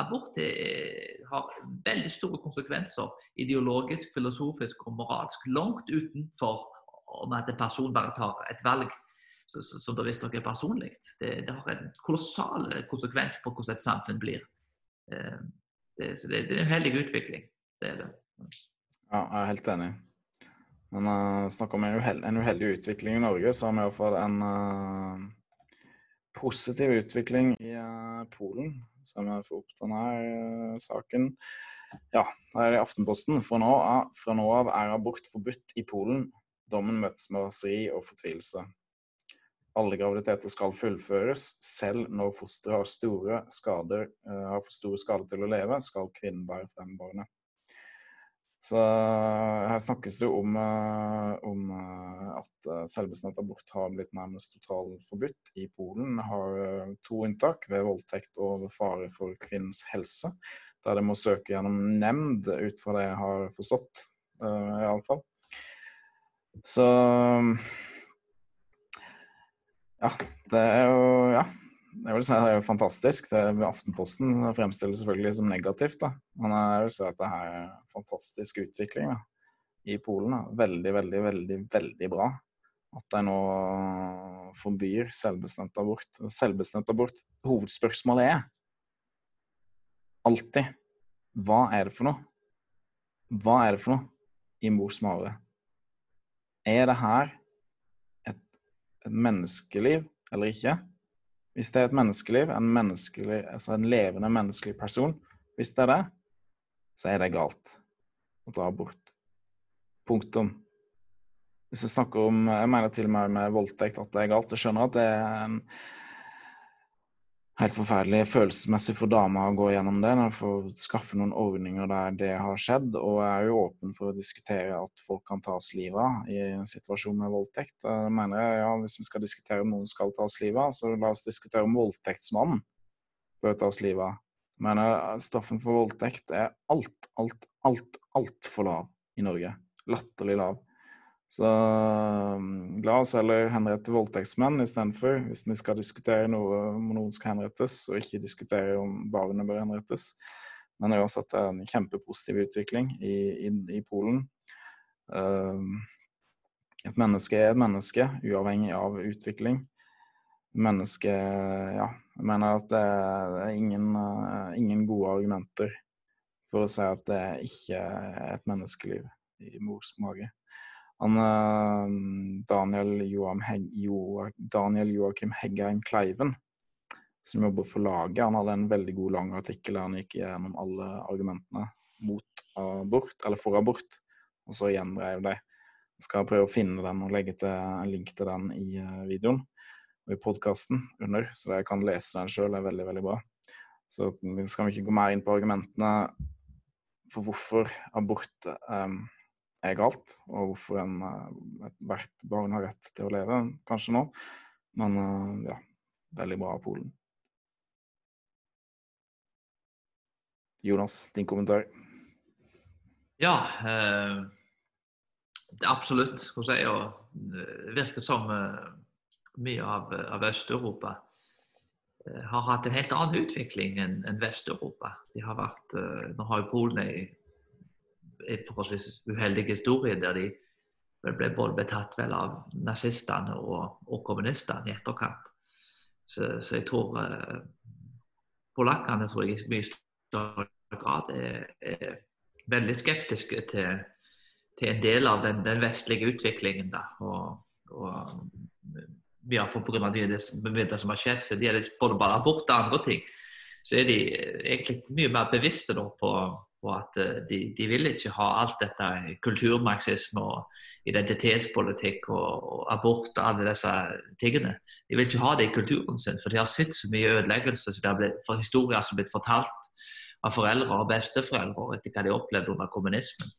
Abort er, har veldig store konsekvenser ideologisk, filosofisk og moralsk. Langt utenfor om at en person bare tar et valg som da visstnok er personlig. Det, det, har en kolossal konsekvens på hvordan et samfunn blir. Det, så det, det, er en uheldig utvikling. Det er det. Ja, jeg er helt enig. Men uh, snakk om en, uheldig, en, uheldig utvikling i Norge, så har vi iallfall en uh, positiv utvikling i uh, Polen. Så vi får opp denne uh, saken. Ja, her er det i Aftenposten. Fra nå, av, fra nå av er abort forbudt i Polen. Dommen møtes med raseri og fortvilelse alle graviditeter skal fullføres. Selv når fosteret har store skader, uh, har for store skader til å leve, skal kvinnen bære frem barnet. Så her snakkes det om, uh, om at selvbestemt abort har blitt nærmest totalforbudt i Polen. Har to unntak, ved voldtekt og ved fare for kvinnens helse. Der det må søke gjennom nemnd, ut fra det jeg har forstått, iallfall. Så ja, det er jo Ja. Jeg vil si det er jo fantastisk. Det er Aftenposten fremstiller selvfølgelig som negativt. da. Men jeg vil si at det er er fantastisk utvikling da. i Polen. Da. Veldig, veldig, veldig, veldig bra at de nå forbyr selvbestemt abort. Selvbestemt abort, hovedspørsmålet er alltid hva er det for noe? Hva er det for noe i mors mage? Er det her et menneskeliv eller ikke. Hvis det er et menneskeliv, en, menneskeliv, altså en levende menneskelig person, hvis det er det, så er det galt å dra bort. Punktum. Hvis vi snakker om Jeg mener til og med med voldtekt at det er galt. Jeg skjønner at det er en helt forferdelig følelsesmessig for dama å gå gjennom det. Når får skaffe noen ordninger der det har skjedd. Og jeg er jo åpen for å diskutere at folk kan tas livet av i en situasjon med voldtekt. Jeg mener jeg, ja, Hvis vi skal diskutere om noen skal tas livet av, så la oss diskutere om voldtektsmannen bør tas livet av. Men uh, straffen for voldtekt er alt, alt, alt, altfor lav i Norge. Latterlig lav. Så um, la oss heller henrette voldtektsmenn istedenfor, hvis vi skal diskutere noe om noen skal henrettes, og ikke diskutere om barnet bør henrettes. Men uansett er det en kjempepositiv utvikling i, i, i Polen. Um, et menneske er et menneske, uavhengig av utvikling. Menneske Ja, jeg mener at det er ingen, ingen gode argumenter for å si at det ikke er et menneskeliv i mors mage. Han, eh, Daniel, Joakim Heggheim Kleiven, som jobber for laget, han hadde en veldig god lang artikkel der han gikk gjennom alle argumentene mot abort, eller for abort, og så gjendrev de. Jeg skal prøve å finne den og legge til en link til den i eh, videoen og i podkasten under, så jeg kan lese den sjøl. er veldig, veldig bra. Så skal vi ikke gå mer inn på argumentene for hvorfor abort um, er galt, og hvorfor en, eh, hvert barn har rett til å leve, kanskje nå. Men eh, ja, veldig bra av Polen. Jonas, din kommentar? Ja, eh, absolutt. absolutt. Hos jeg, det virker som eh, mye av, av Øst-Europa eh, har hatt en helt annen utvikling enn en Vest-Europa. De har vært, eh, Nå har jo Polen en forholdsvis uheldig historie der de ble både betatt vel av nazistene og, og kommunistene i etterkant. Så, så jeg tror eh, polakkene tror jeg i mye større grad er, er veldig skeptiske til, til, en del av den, den vestlige utviklingen. Da. Og, og ja, pga. det, det som har skjedd, så de er både bare abort og andre ting, så er de egentlig mye mer bevisste på og at eh, de, de, vil ikke ha alt dette kulturmarxisme og identitetspolitikk og, og, abort og alle disse tingene. De vil ikke ha det i kulturen sin, for de har sett så mye ødeleggelse for historier som har blitt fortalt av foreldre og besteforeldre etter hva de opplevde under kommunismen.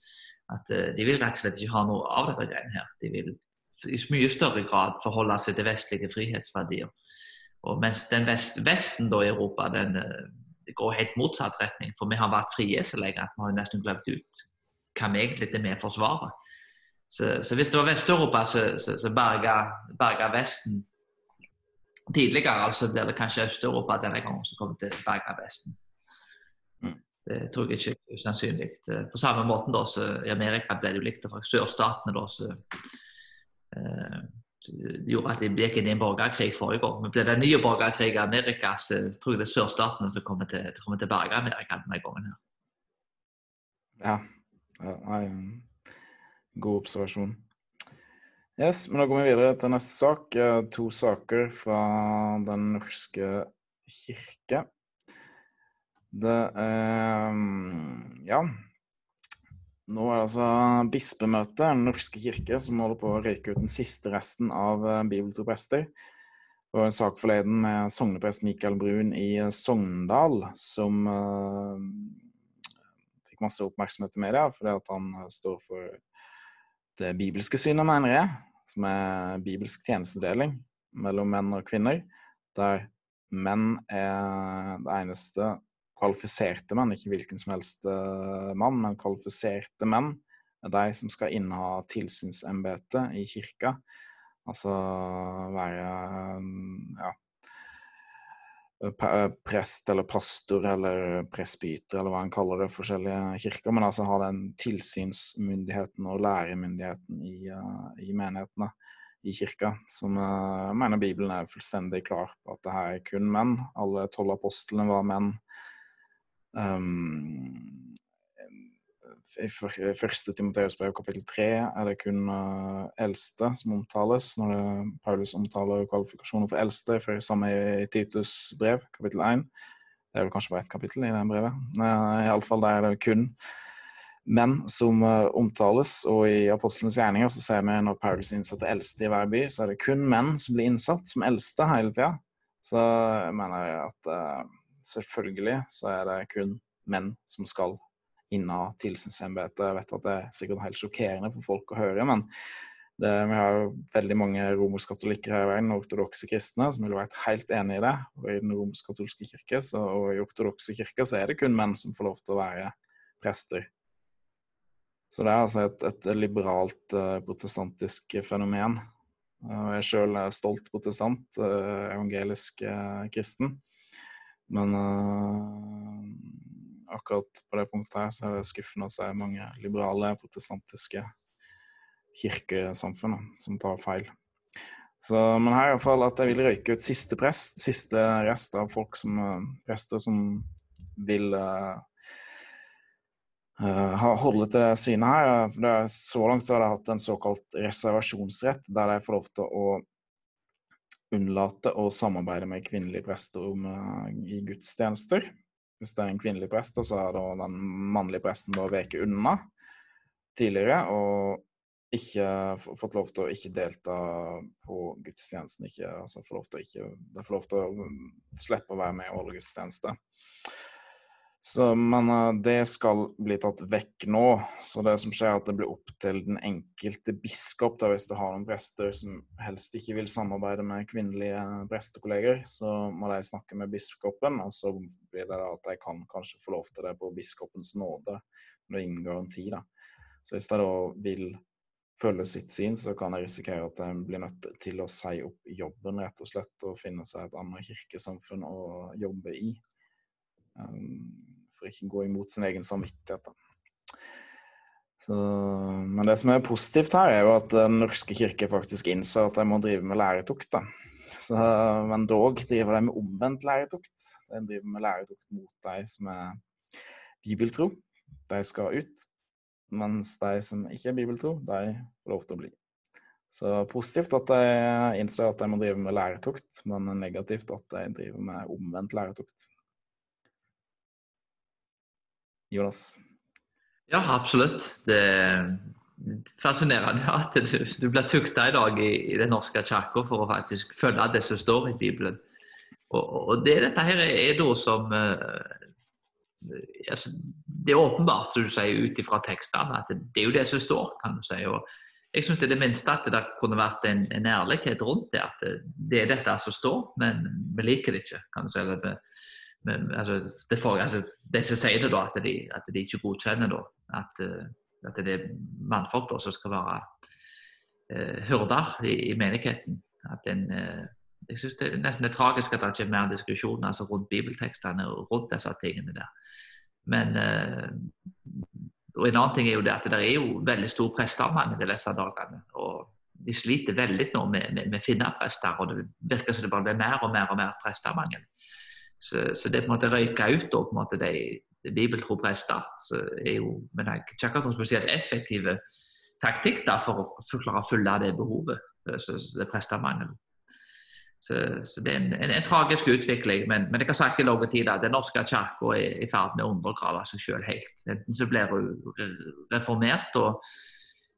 At uh, De vil rett og slett ikke ha noe av dette greiene her. De vil i mye større grad forholde seg til vestlige frihetsverdier. Og mens den vest, Vesten da i Europa den uh, det går helt motsatt retning. For vi har vært frie så lenge at vi har nesten glemt ut hva vi egentlig er med forsvarer. Så, så hvis det var Vest-Europa som berga, berga Vesten tidligere, altså blir det kanskje Øst-Europa denne gangen som kommer til å berge Vesten. Mm. Det tror jeg ikke er usannsynlig. På samme måte da, så i Amerika ble det jo likt for sørstatene. da, så eh, gjorde at det gikk inn i en borgerkrig forrige gang. Men blir det en ny borgerkrig i Amerika, så tror jeg det er sørstatene som kommer til, kommer til berge Amerika denne gangen. her. Ja. Nei, god observasjon. Yes, men Da går vi videre til neste sak. To saker fra Den norske kirke. Det er Ja. Nå er det altså bispemøtet, Den norske kirke, som holder på å røyke ut den siste resten av bibeltroprester. bibeltro prester. Det var en sak forleden med sogneprest Mikael Brun i eh, Sogndal som uh, fikk masse oppmerksomhet i media fordi at han står for det bibelske synet, mener jeg, som er bibelsk tjenestedeling mellom menn og kvinner, der menn er det eneste kvalifiserte menn, ikke hvilken som helst uh, mann, men kvalifiserte menn er de som skal inneha tilsynsembetet i kirka. Altså være ja, eh, prest eller pastor eller presbyter eller hva en kaller det, forskjellige kirker. Men altså ha den tilsynsmyndigheten og læremyndigheten i, i menighetene i kirka. Som jeg mener Bibelen er fullstendig klar på at det her er kun menn. Alle tolv apostlene var menn. Um, I første Timoteus brev kapittel tre er det kun uh, eldste som omtales, når det, Paulus omtaler kvalifikasjoner for eldste, for samme i Titus brev, kapittel 1. Det er vel kanskje bare ett kapittel i det brevet. Uh, Iallfall der er det kun menn som uh, omtales, og i apostlenes gjerninger så ser vi når Paulus innsatte eldste i hver by, så er det kun menn som blir innsatt som eldste hele tida. Så jeg mener at uh, selvfølgelig så er det kun menn som skal inneha tilsynsembetet. Jeg vet at det er sikkert helt sjokkerende for folk å høre, men Det, vi har jo veldig mange romersk-katolikker her i verden, ortodokse kristne, som ville vært helt enig i det. Og I den romersk-katolske kirke så, og i ortodokse kirker så er det kun menn som får lov til å være prester. Så det er altså et, et liberalt uh, protestantisk fenomen. Uh, jeg er sjøl stolt protestant, uh, evangelisk kristen. Men akkurat på det punktet her så er det skuffende å se mange liberale protestantiske kirkesamfunn som tar feil. Så, men her er iallfall at jeg vil røyke ut siste prest, siste rest av folk som prester som vil uh, holde til det synet her. Det, så langt så har de hatt en såkalt reservasjonsrett, der de får lov til å unnlate å samarbeide med kvinnelige prester om, uh, i gudstjenester. Hvis det er en kvinnelig prest, så har den mannlige presten bare veket unna tidligere. og ikke fått lov til å ikke delta på gudstjenesten. Ikke, altså få lov til å ikke, de får lov til å mm, slippe å være med i alle gudstjenester. Så, men eh, det skal bli tatt vekk nå. Så det som skjer, er at det blir opp til den enkelte biskop. Da, hvis du har noen prester som helst ikke vil samarbeide med kvinnelige prestekolleger, så må de snakke med biskopen, og så blir det da at de kan kanskje få lov til det på biskopens nåde. Det er ingen garanti, da. Så hvis de da vil følge sitt syn, så kan de risikere at de blir nødt til å si opp jobben, rett og slett, og finne seg et annet kirkesamfunn å jobbe i. Um, for ikke gå imot sin egen samvittighet. Så, men det som er positivt her, er jo at Den norske kirke faktisk innser at de må drive med læretukt. Så, men dog driver de med omvendt læretukt. De driver med læretukt mot de som er bibeltro. De skal ut mens de som ikke er bibeltro, de får lov til å bli. Så positivt at de innser at de må drive med læretukt, men negativt at de driver med omvendt læretukt. Jonas? Ja, absolutt. Det er fascinerende at du, du blir tukta i dag i, i Den norske kirka for å faktisk følge det som står i Bibelen. Og, og det, dette her er da som uh, altså, Det er åpenbart, som du sier, ut ifra tekstene, at det, er jo det som står. kan du si. og jeg syns er det minste at det kunne vært en, en, ærlighet rundt det. At det, det, er dette som står, men vi liker det ikke. kan du si. Det, men, altså, det for, altså, det som sier det, da, at de, at de ikke godkjenner da, at, eh, at, det er mannfolk da, som skal være uh, hyrder i, i, menigheten. At en, uh, jeg synes Det er nesten det tragisk at det ikke er mer diskusjon altså, rundt bibeltekstene og rundt disse tingene der. Men uh, og En annen ting er jo det at det er jo veldig stor presteavmangel i disse dagene. og De sliter veldig nå med, med, med finneprester, og det virker som det bare blir mer og mer og mer presteavmangel. Så, så, det på en måte røyker ut da, på en måte de, de bibeltro prester. så er jo, Men jeg ikke akkurat noen spesielt effektive taktikk da, for å klare å fylle det behovet. Så, så det presteavmangel. Så, så, det er en, en, en tragisk utvikling. Men, men jeg har sagt i lang tid at den norske kirka er i ferd med å undergrave seg selv helt. Enten så blir hun reformert og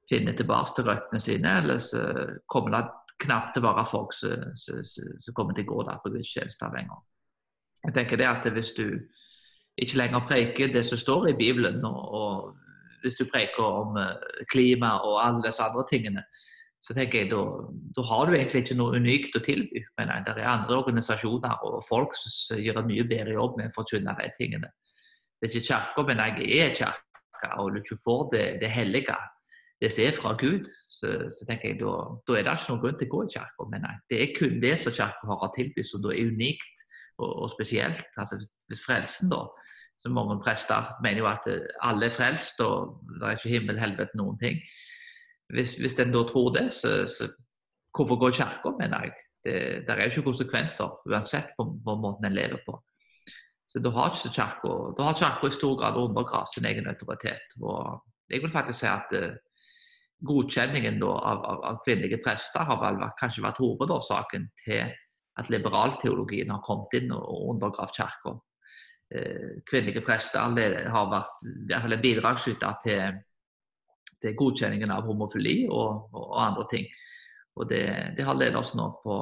finner tilbake til røttene sine, eller så kommer det knapt til å være folk som kommer til å gå der på gudstjenester lenger. Jeg tenker det at Hvis du ikke lenger preker det som står i Bibelen, og, og hvis du preker om eh, klima og alle disse andre tingene, så tenker jeg da, da, har du egentlig ikke noe unikt å tilby. Men det er andre organisasjoner og folk som gjør en mye bedre jobb med å forkynne de tingene. Det er ikke kirka, men jeg er kirka, og du ikke får det, det hellige, det som er fra Gud, så, så tenker jeg da, da, er det ikke noen grunn til å gå i kirka. Men nei, det er kun det som kirka har å tilby, som da er unikt og, og spesielt. Altså Hvis frelsen, da, så mange prester mener jo at alle er frelst, og det er ikke himmel, helvete, noen ting. Hvis, hvis en da tror det, så, så hvorfor gå i kirka, mener jeg. Det, der er jo ikke konsekvenser uansett på, på måten en lever på. Så da har ikke kirka i stor grad undergravd sin egen autoritet. Og jeg vil faktisk si at uh, godkjenningen da, av, av, av, kvinnelige prester har vel kanskje vært hovedårsaken til at liberalteologien har kommet inn og undergravd kirka. Uh, kvinnelige prester har vært en bidragsyter til til godkjenningen av homofili og, og, andre ting. Og det, det har ledet oss nå på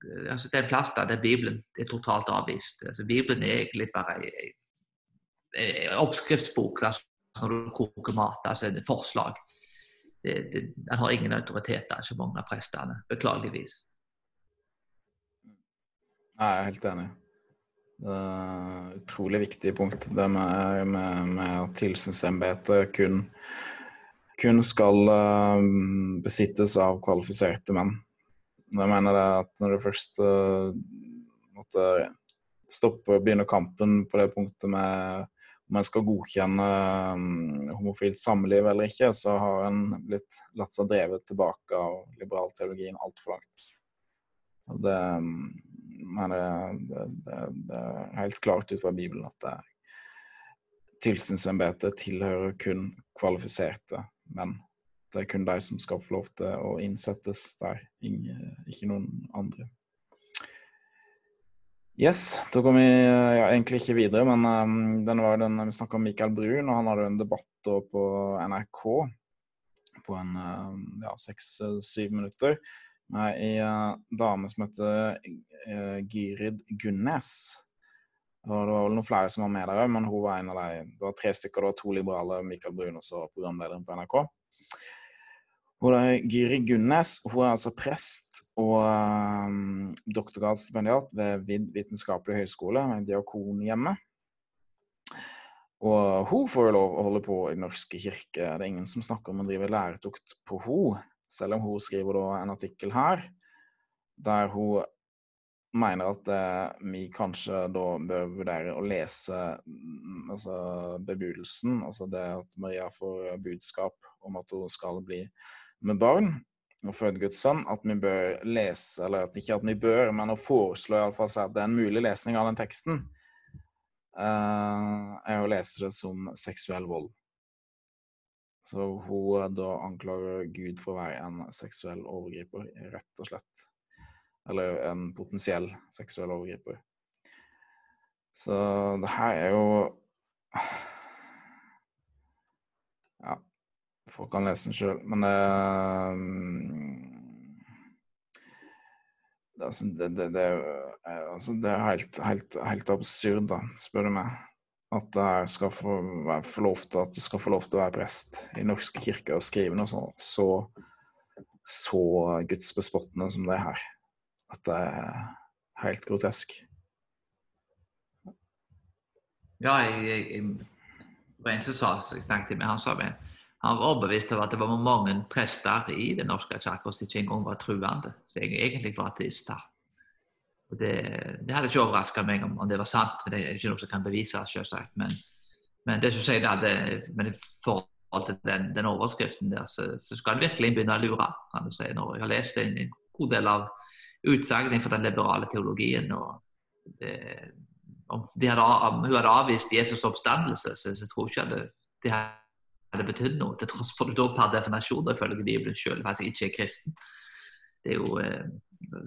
altså Det er en plass der Bibelen er totalt avvist. Altså Bibelen er egentlig bare en oppskriftsbok altså når du koker mat. altså et forslag. det, har ingen autoritet, ikke mange av prestene. Beklageligvis. Jeg er helt enig. Det er et utrolig viktig punkt, det med, med, med at tilsynsembetet kun, kun skal uh, besittes av kvalifiserte menn. Jeg mener det at når du først uh, måtte stoppe og begynne kampen på det punktet med om en skal godkjenne um, homofilt samliv eller ikke, så har en blitt latt seg drevet tilbake av liberal teologien altfor langt. Så det, men det, det, det, er helt klart ut fra Bibelen at tilsynsembetet tilhører kun kvalifiserte menn. Det er kun de som skal få lov til å innsettes der, ikke noen andre. Yes, da går vi ja, egentlig ikke videre, men um, den var den, vi snakka om Mikael Brun, og han hadde en debatt på NRK på en ja, seks-syv minutter med ei uh, dame som heter uh, Gyrid Gunnes. Og det var vel noen flere som var med der òg, men hun var en av de. Det var tre stykker, det var to liberale, Mikael Brun og så programlederen på NRK. Hun er Gyri Gunnes. Hun er altså prest og um, doktorgradsstipendiat ved VID vitenskapelig høgskole, Diakonhjemmet. Og hun får jo lov å holde på i Den norske kirke. Det er ingen som snakker om å drive læretukt på henne, selv om hun skriver en artikkel her der hun mener at eh, vi kanskje da bør vurdere å lese mm, altså bebudelsen, altså det at Maria får budskap om at hun skal bli med barn og føde Guds sønn, at vi bør lese, eller at ikke at vi bør, men å foreslå iallfall at det er en mulig lesning av den teksten, eh, er å lese det som seksuell vold. Så hun da anklager Gud for å være en seksuell overgriper, rett og slett. Eller en potensiell seksuell overgriper. Så det her er jo Ja. Folk kan lese den sjøl, men det, det, det, det, det, altså, det er helt, helt, helt, absurd, da, spør du meg. At det skal få, få lov til, at du skal få lov til å være prest i norske kirker og skrive noe så, så, så gudsbespottende som det er her. At det er helt grotesk. Ja, jeg, jeg, jeg, det var en som sa, jeg snakket med han sa men han var overbevist om at det var mange prester i Den norske kirke som ikke engang var truende, som egentlig var ateister. Det, det, hadde ikke overraska meg om, om, det var sant, men det er ikke noe som kan bevises, selvsagt. Men, men det som sier det, det, men i forhold til den, den overskriften der, så, så, skal en virkelig begynne å lure. kan du si. Når jeg har lest en, en god del av utsagn fra den liberale teologien. og det, om, hadde, om, hun hadde avvist Jesus' oppstandelse, så, så tror jeg ikke det, det hadde hadde betydd noe, til tross for at du da per definasjon ifølge Bibelen selv faktisk ikke er kristen. Det er jo eh,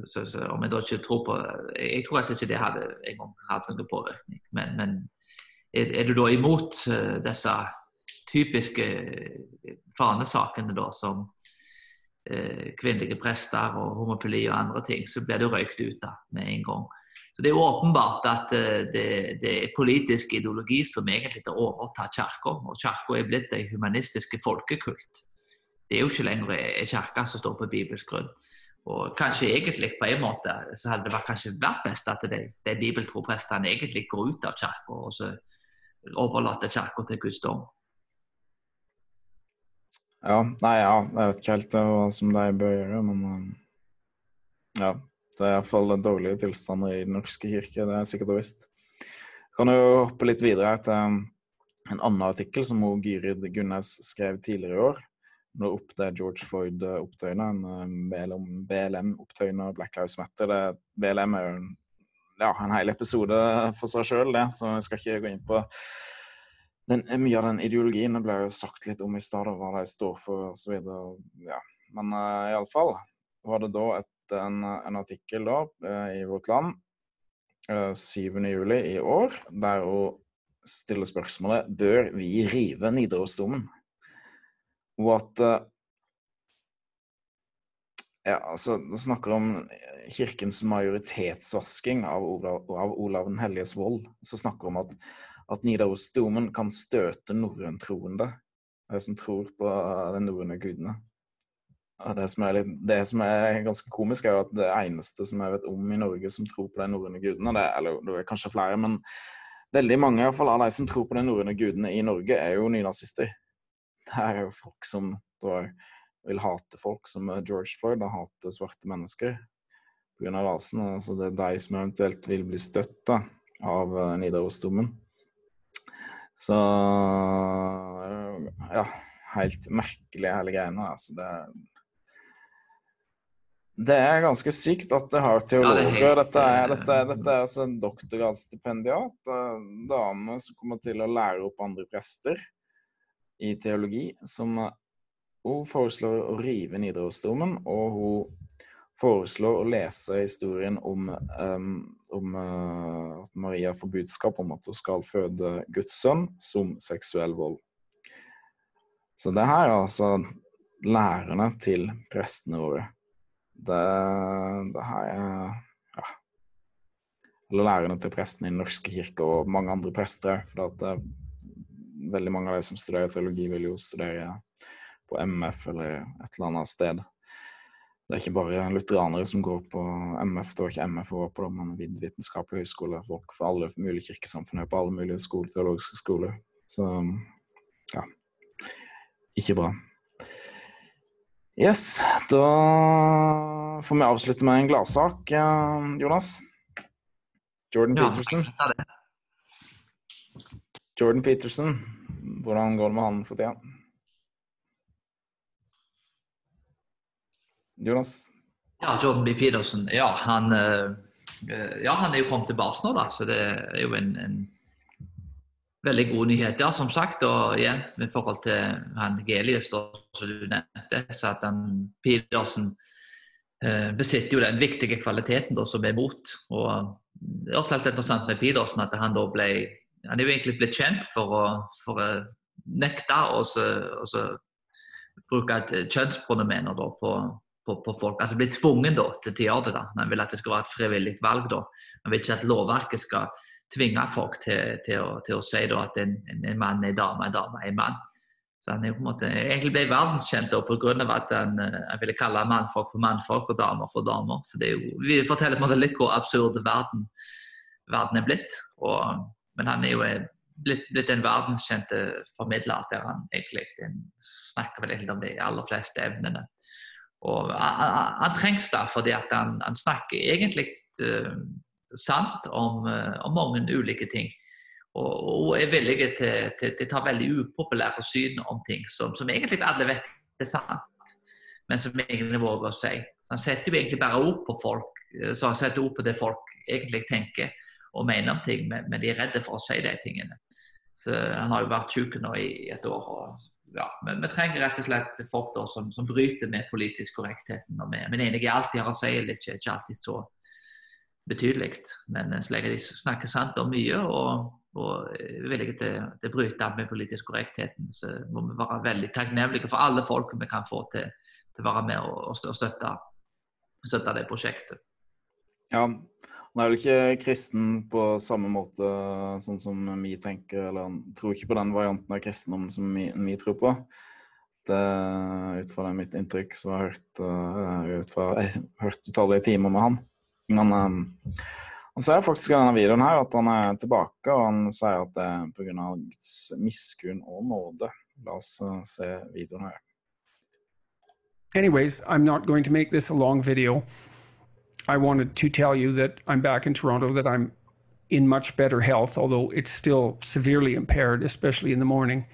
så, så, Om jeg da ikke tror på Jeg tror altså ikke det hadde engang hatt noen påvirkning. Men, men er, er, du da imot uh, disse typiske eh, fanesakene da, som uh, kvinnelige prester og homofili og andre ting, så blir du røykt ut da med en gang. Så Det er jo åpenbart at uh, det, det er politisk ideologi som egentlig har overtatt kirka. Og kirka er blitt en humanistisk folkekult. Det er jo ikke lenger en kirke som står på bibelsk grunn. Og kanskje egentlig på en måte så hadde det vært, kanskje vært best at de, de bibeltroprestene egentlig går ut av kirka og så overlater kirka til Guds dom. Ja, nei, ja, jeg vet ikke helt hva som de bør gjøre, men eh, ja. Det er iallfall dårlige tilstander i Den norske kirke, det er sikkert og visst. Kan jo hoppe litt videre til en annen artikkel som Gyrid Gunnes skrev tidligere i år. Nå opp det George Floyd-opptøyene, en um, BLM-opptøyene og Black Lives Matter. Det, BLM er jo en, ja, en hel episode for seg sjøl, det, så jeg skal ikke gå inn på den, mye av den ideologien. Det ble jo sagt litt om i stad, hva de står for osv. Ja. Men uh, iallfall var det da et en, en artikkel da, eh, i Vårt Land 7.7 eh, i år, der hun stiller spørsmålet bør vi rive Nidarosdomen. Og at eh, ja, altså, Nå snakker om kirkens majoritetsvasking av Olav, av Olav den helliges vold. Så snakker om at, at Nidarosdomen kan støte norrøntroende de som tror på de norrøne gudene. Det som, litt, det som, er ganske komisk, er jo at det eneste som jeg vet om i Norge som tror på de norrøne gudene, det, eller det er kanskje flere, men veldig mange i hvert fall, av de som tror på de norrøne gudene i Norge, er jo nynazister. Det er jo folk som da, vil hate folk, som George Floyd, har hatt svarte mennesker pga. rasen. Altså det er de som eventuelt vil bli støtta av uh, Nidarosdomen. Så ja, helt merkelig hele greiene. Altså det det er ganske sykt at det har teologer. Ja, det er helt, dette, er, dette, er, dette er altså en doktorgradsstipendiat. En dame som kommer til å lære opp andre prester i teologi. Som hun foreslår å rive Nidarosdomen, og hun foreslår å lese historien om, um, om uh, at Maria får budskap om at hun skal føde Guds sønn som seksuell vold. Så det her er altså lærerne til prestene våre. Det, det her er ja, Eller lærerne til prestene i Den norske kirke og mange andre prester. For at det, veldig mange av de som studerer teologi, vil jo studere på MF eller et eller annet sted. Det er ikke bare lutheranere som går på MF, det var ikke MF å gå på, men vid vitenskapelig høyskole. Folk fra alle mulige kirkesamfunn på alle mulige skole, teologiske skoler. Så ja. Ikke bra. Yes, da får vi avslutte med en gladsak, eh, Jonas. Jordan ja, Peterson. Jordan Peterson, hvordan går det med han for tida? Jonas? Ja, Jordan B. Peterson. Ja, han, eh, ja, han er jo kommet tilbake nå, da. Så det er jo en, en veldig god nyhet. Ja, som sagt. Og igjen, med forhold til han Gelius, som du nevnte, så at han Pedersen eh, besitter jo den viktige kvaliteten da, som er mot. Og det er også helt interessant med Pedersen at han da ble Han er jo egentlig blitt kjent for å, for å nekte å bruke et da, på, på, på, folk. Altså bli tvunget da, til å gjøre det. da. Han vil at det skal være et frivillig valg. da. Han vil ikke at lovverket skal tvinge folk til, til, å, til å, si at en, en, mann er dame, en dame er mann. Så han er på en måte, egentlig ble verdenskjent pga. at han, eh, ville kalle mannfolk for mannfolk og damer for damer. Så det jo, Vi forteller på en måte litt hvor absurd verden, verden er blitt. Og, men han er jo eh, blitt, blitt en verdenskjent formidler der han egentlig snakker vel om de aller fleste evnene. Og han, han trengs da fordi at han, han snakker egentlig uh, sant om, uh, om, mange ulike ting. Og, og er villig til, til, til, å ta veldig upopulære syn om ting som, som egentlig alle vet er sant, men som egentlig våger å si. Så Han setter jo egentlig bare ord på folk, eh, så han setter ord på det folk egentlig tenker og mener om ting, men, men de er redde for å si de tingene. Så Han har jo vært syk nå i et år. og ja, men vi trenger rett og slett folk da, som, som bryter med politisk korrektheten. Og med, men enig i alt de har å si, er ikke, ikke alltid så betydelig. Men så lenge de snakker sant om mye og, og er villige til, til, å bryte med politisk korrektheten, så må vi være veldig takknemlige for alle folk vi kan få til, til å være med og, og støtte, støtte, det prosjektet. Ja, han er vel ikke kristen på samme måte sånn som vi tenker, eller han tror ikke på den varianten av kristendom som vi, vi tror på. Det, ut fra det mitt inntrykk, så har jeg hørt, uh, ut fra, jeg har utallige timer med han. Men um, han sier faktisk i denne videoen her at han er tilbake, og han sier at det er pga. Guds miskunn og nåde. La oss uh, se videoen her. Anyways, I'm not going to make this a long video. I wanted to tell you that I'm back in Toronto, that I'm in much better health, although it's still severely impaired, especially in the morning.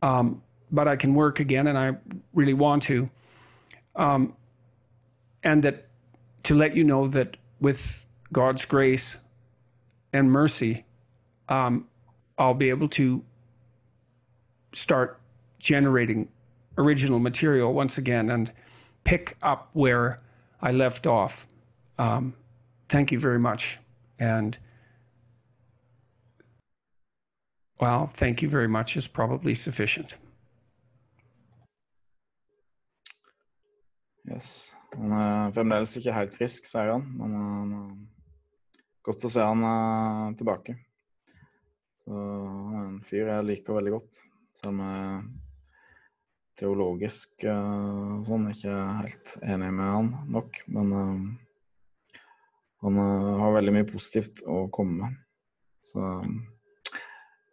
Um, but I can work again, and I really want to. Um, and that to let you know that with God's grace and mercy, um, I'll be able to start generating original material once again and pick up where I left off. Um, thank you very much. And well, thank you very much is probably sufficient. Yes. Han er fremdeles ikke helt frisk, sier han. Men uh, godt å se han tilbake. Så han er en fyr jeg liker veldig godt. Selv om jeg teologisk uh, sånn. Ikke helt enig med han nok, men uh, han uh, har veldig mye positivt å komme med. Så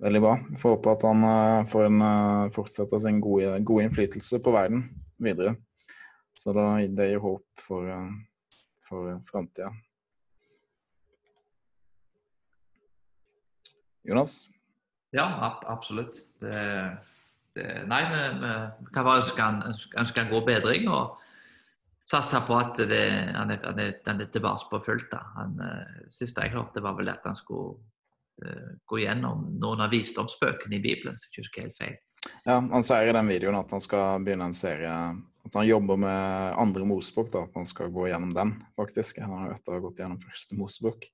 veldig bra. Jeg får håpe at han får en, fortsetter sin gode, gode, innflytelse på verden videre. Så da, det gir håp for, for framtida. Jonas? Ja, absolutt. Det, det, nei, vi, vi kan bare ønske han, ønske han god bedring. og satse på at det, han, er, han, han er tilbake på fullt. Han, uh, siste jeg hørte, var vel at han skulle uh, gå gjennom noen av visdomsbøkene i Bibelen. så jeg husker helt feil. Ja, Han sier i den videoen at han skal begynne en serie At han jobber med andre Mosebok. At han skal gå gjennom den, faktisk. Han har etter gått gjennom første Mosebok.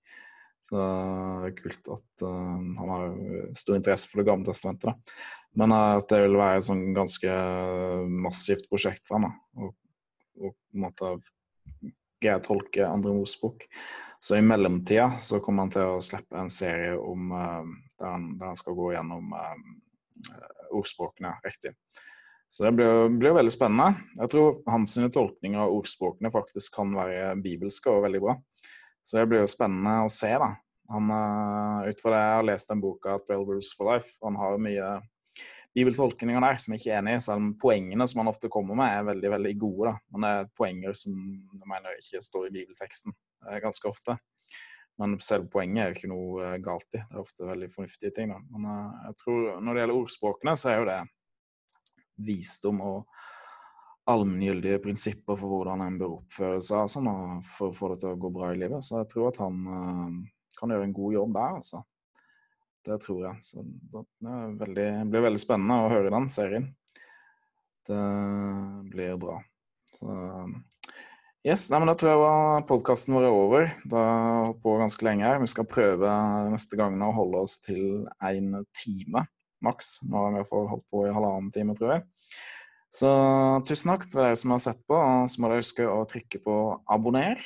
Så det er kult at uh, han har stor interesse for Det gamle testamentet. Da. Men at det vil være et sånn ganske massivt prosjekt for ham. Og, og på en måte greie å tolke andre Mosebok. Så i mellomtida så kommer han til å slippe en serie om uh, der, han, der, han, skal gå gjennom ordspråkene riktig. Så det blir, blir, veldig spennende. Jeg tror hans tolkninger av ordspråkene faktisk kan være bibelske og veldig bra. Så det blir jo spennende å se, da. Han, uh, ut fra det jeg har lest den boka 'Twelve Rules for Life', han har mye bibeltolkninger der som jeg ikke er enig i, selv om poengene som han ofte kommer med, er veldig veldig gode. da. Men det er poenger som jeg mener ikke står i bibelteksten uh, ganske ofte. Men selve poenget er jo ikke noe uh, galt i. Det er ofte veldig fornuftige ting. da. Men jeg tror når det gjelder ordspråkene, så er jo det visdom og allmenngyldige prinsipper for hvordan en bør oppføre seg sånn, for å få det til å gå bra i livet. Så jeg tror at han kan gjøre en god jobb der, altså. Det tror jeg. Så det veldig, blir veldig spennende å høre den serien. Det blir bra. Så yes, nei, men Da tror jeg podkasten vår er over. Da har på ganske lenge her. Vi skal prøve neste gang å holde oss til én time maks. Nå har vi i hvert fall holdt på i halvannen time, tror jeg. Så tusen takk til dere som har sett på. Og så må dere huske å trykke på abonner.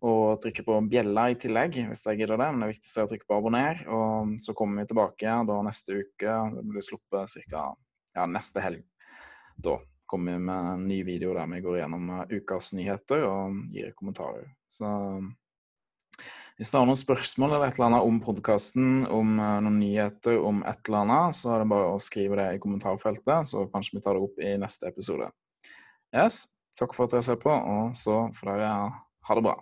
Og trykke på bjella i tillegg, hvis dere gidder det. Men det viktigste er å trykke på abonner. Og så kommer vi tilbake da neste uke. Det blir sluppet ca. Ja, neste helg. Da kommer vi med en ny video der vi går gjennom ukas nyheter og gir kommentarer. Så hvis det er noen spørsmål eller et eller annet om podkasten, om uh, noen nyheter, om et eller annet, så er det bare å skrive det i kommentarfeltet, så kanskje vi tar det opp i neste episode. Yes, takk for at dere ser på, og så får dere ha det bra.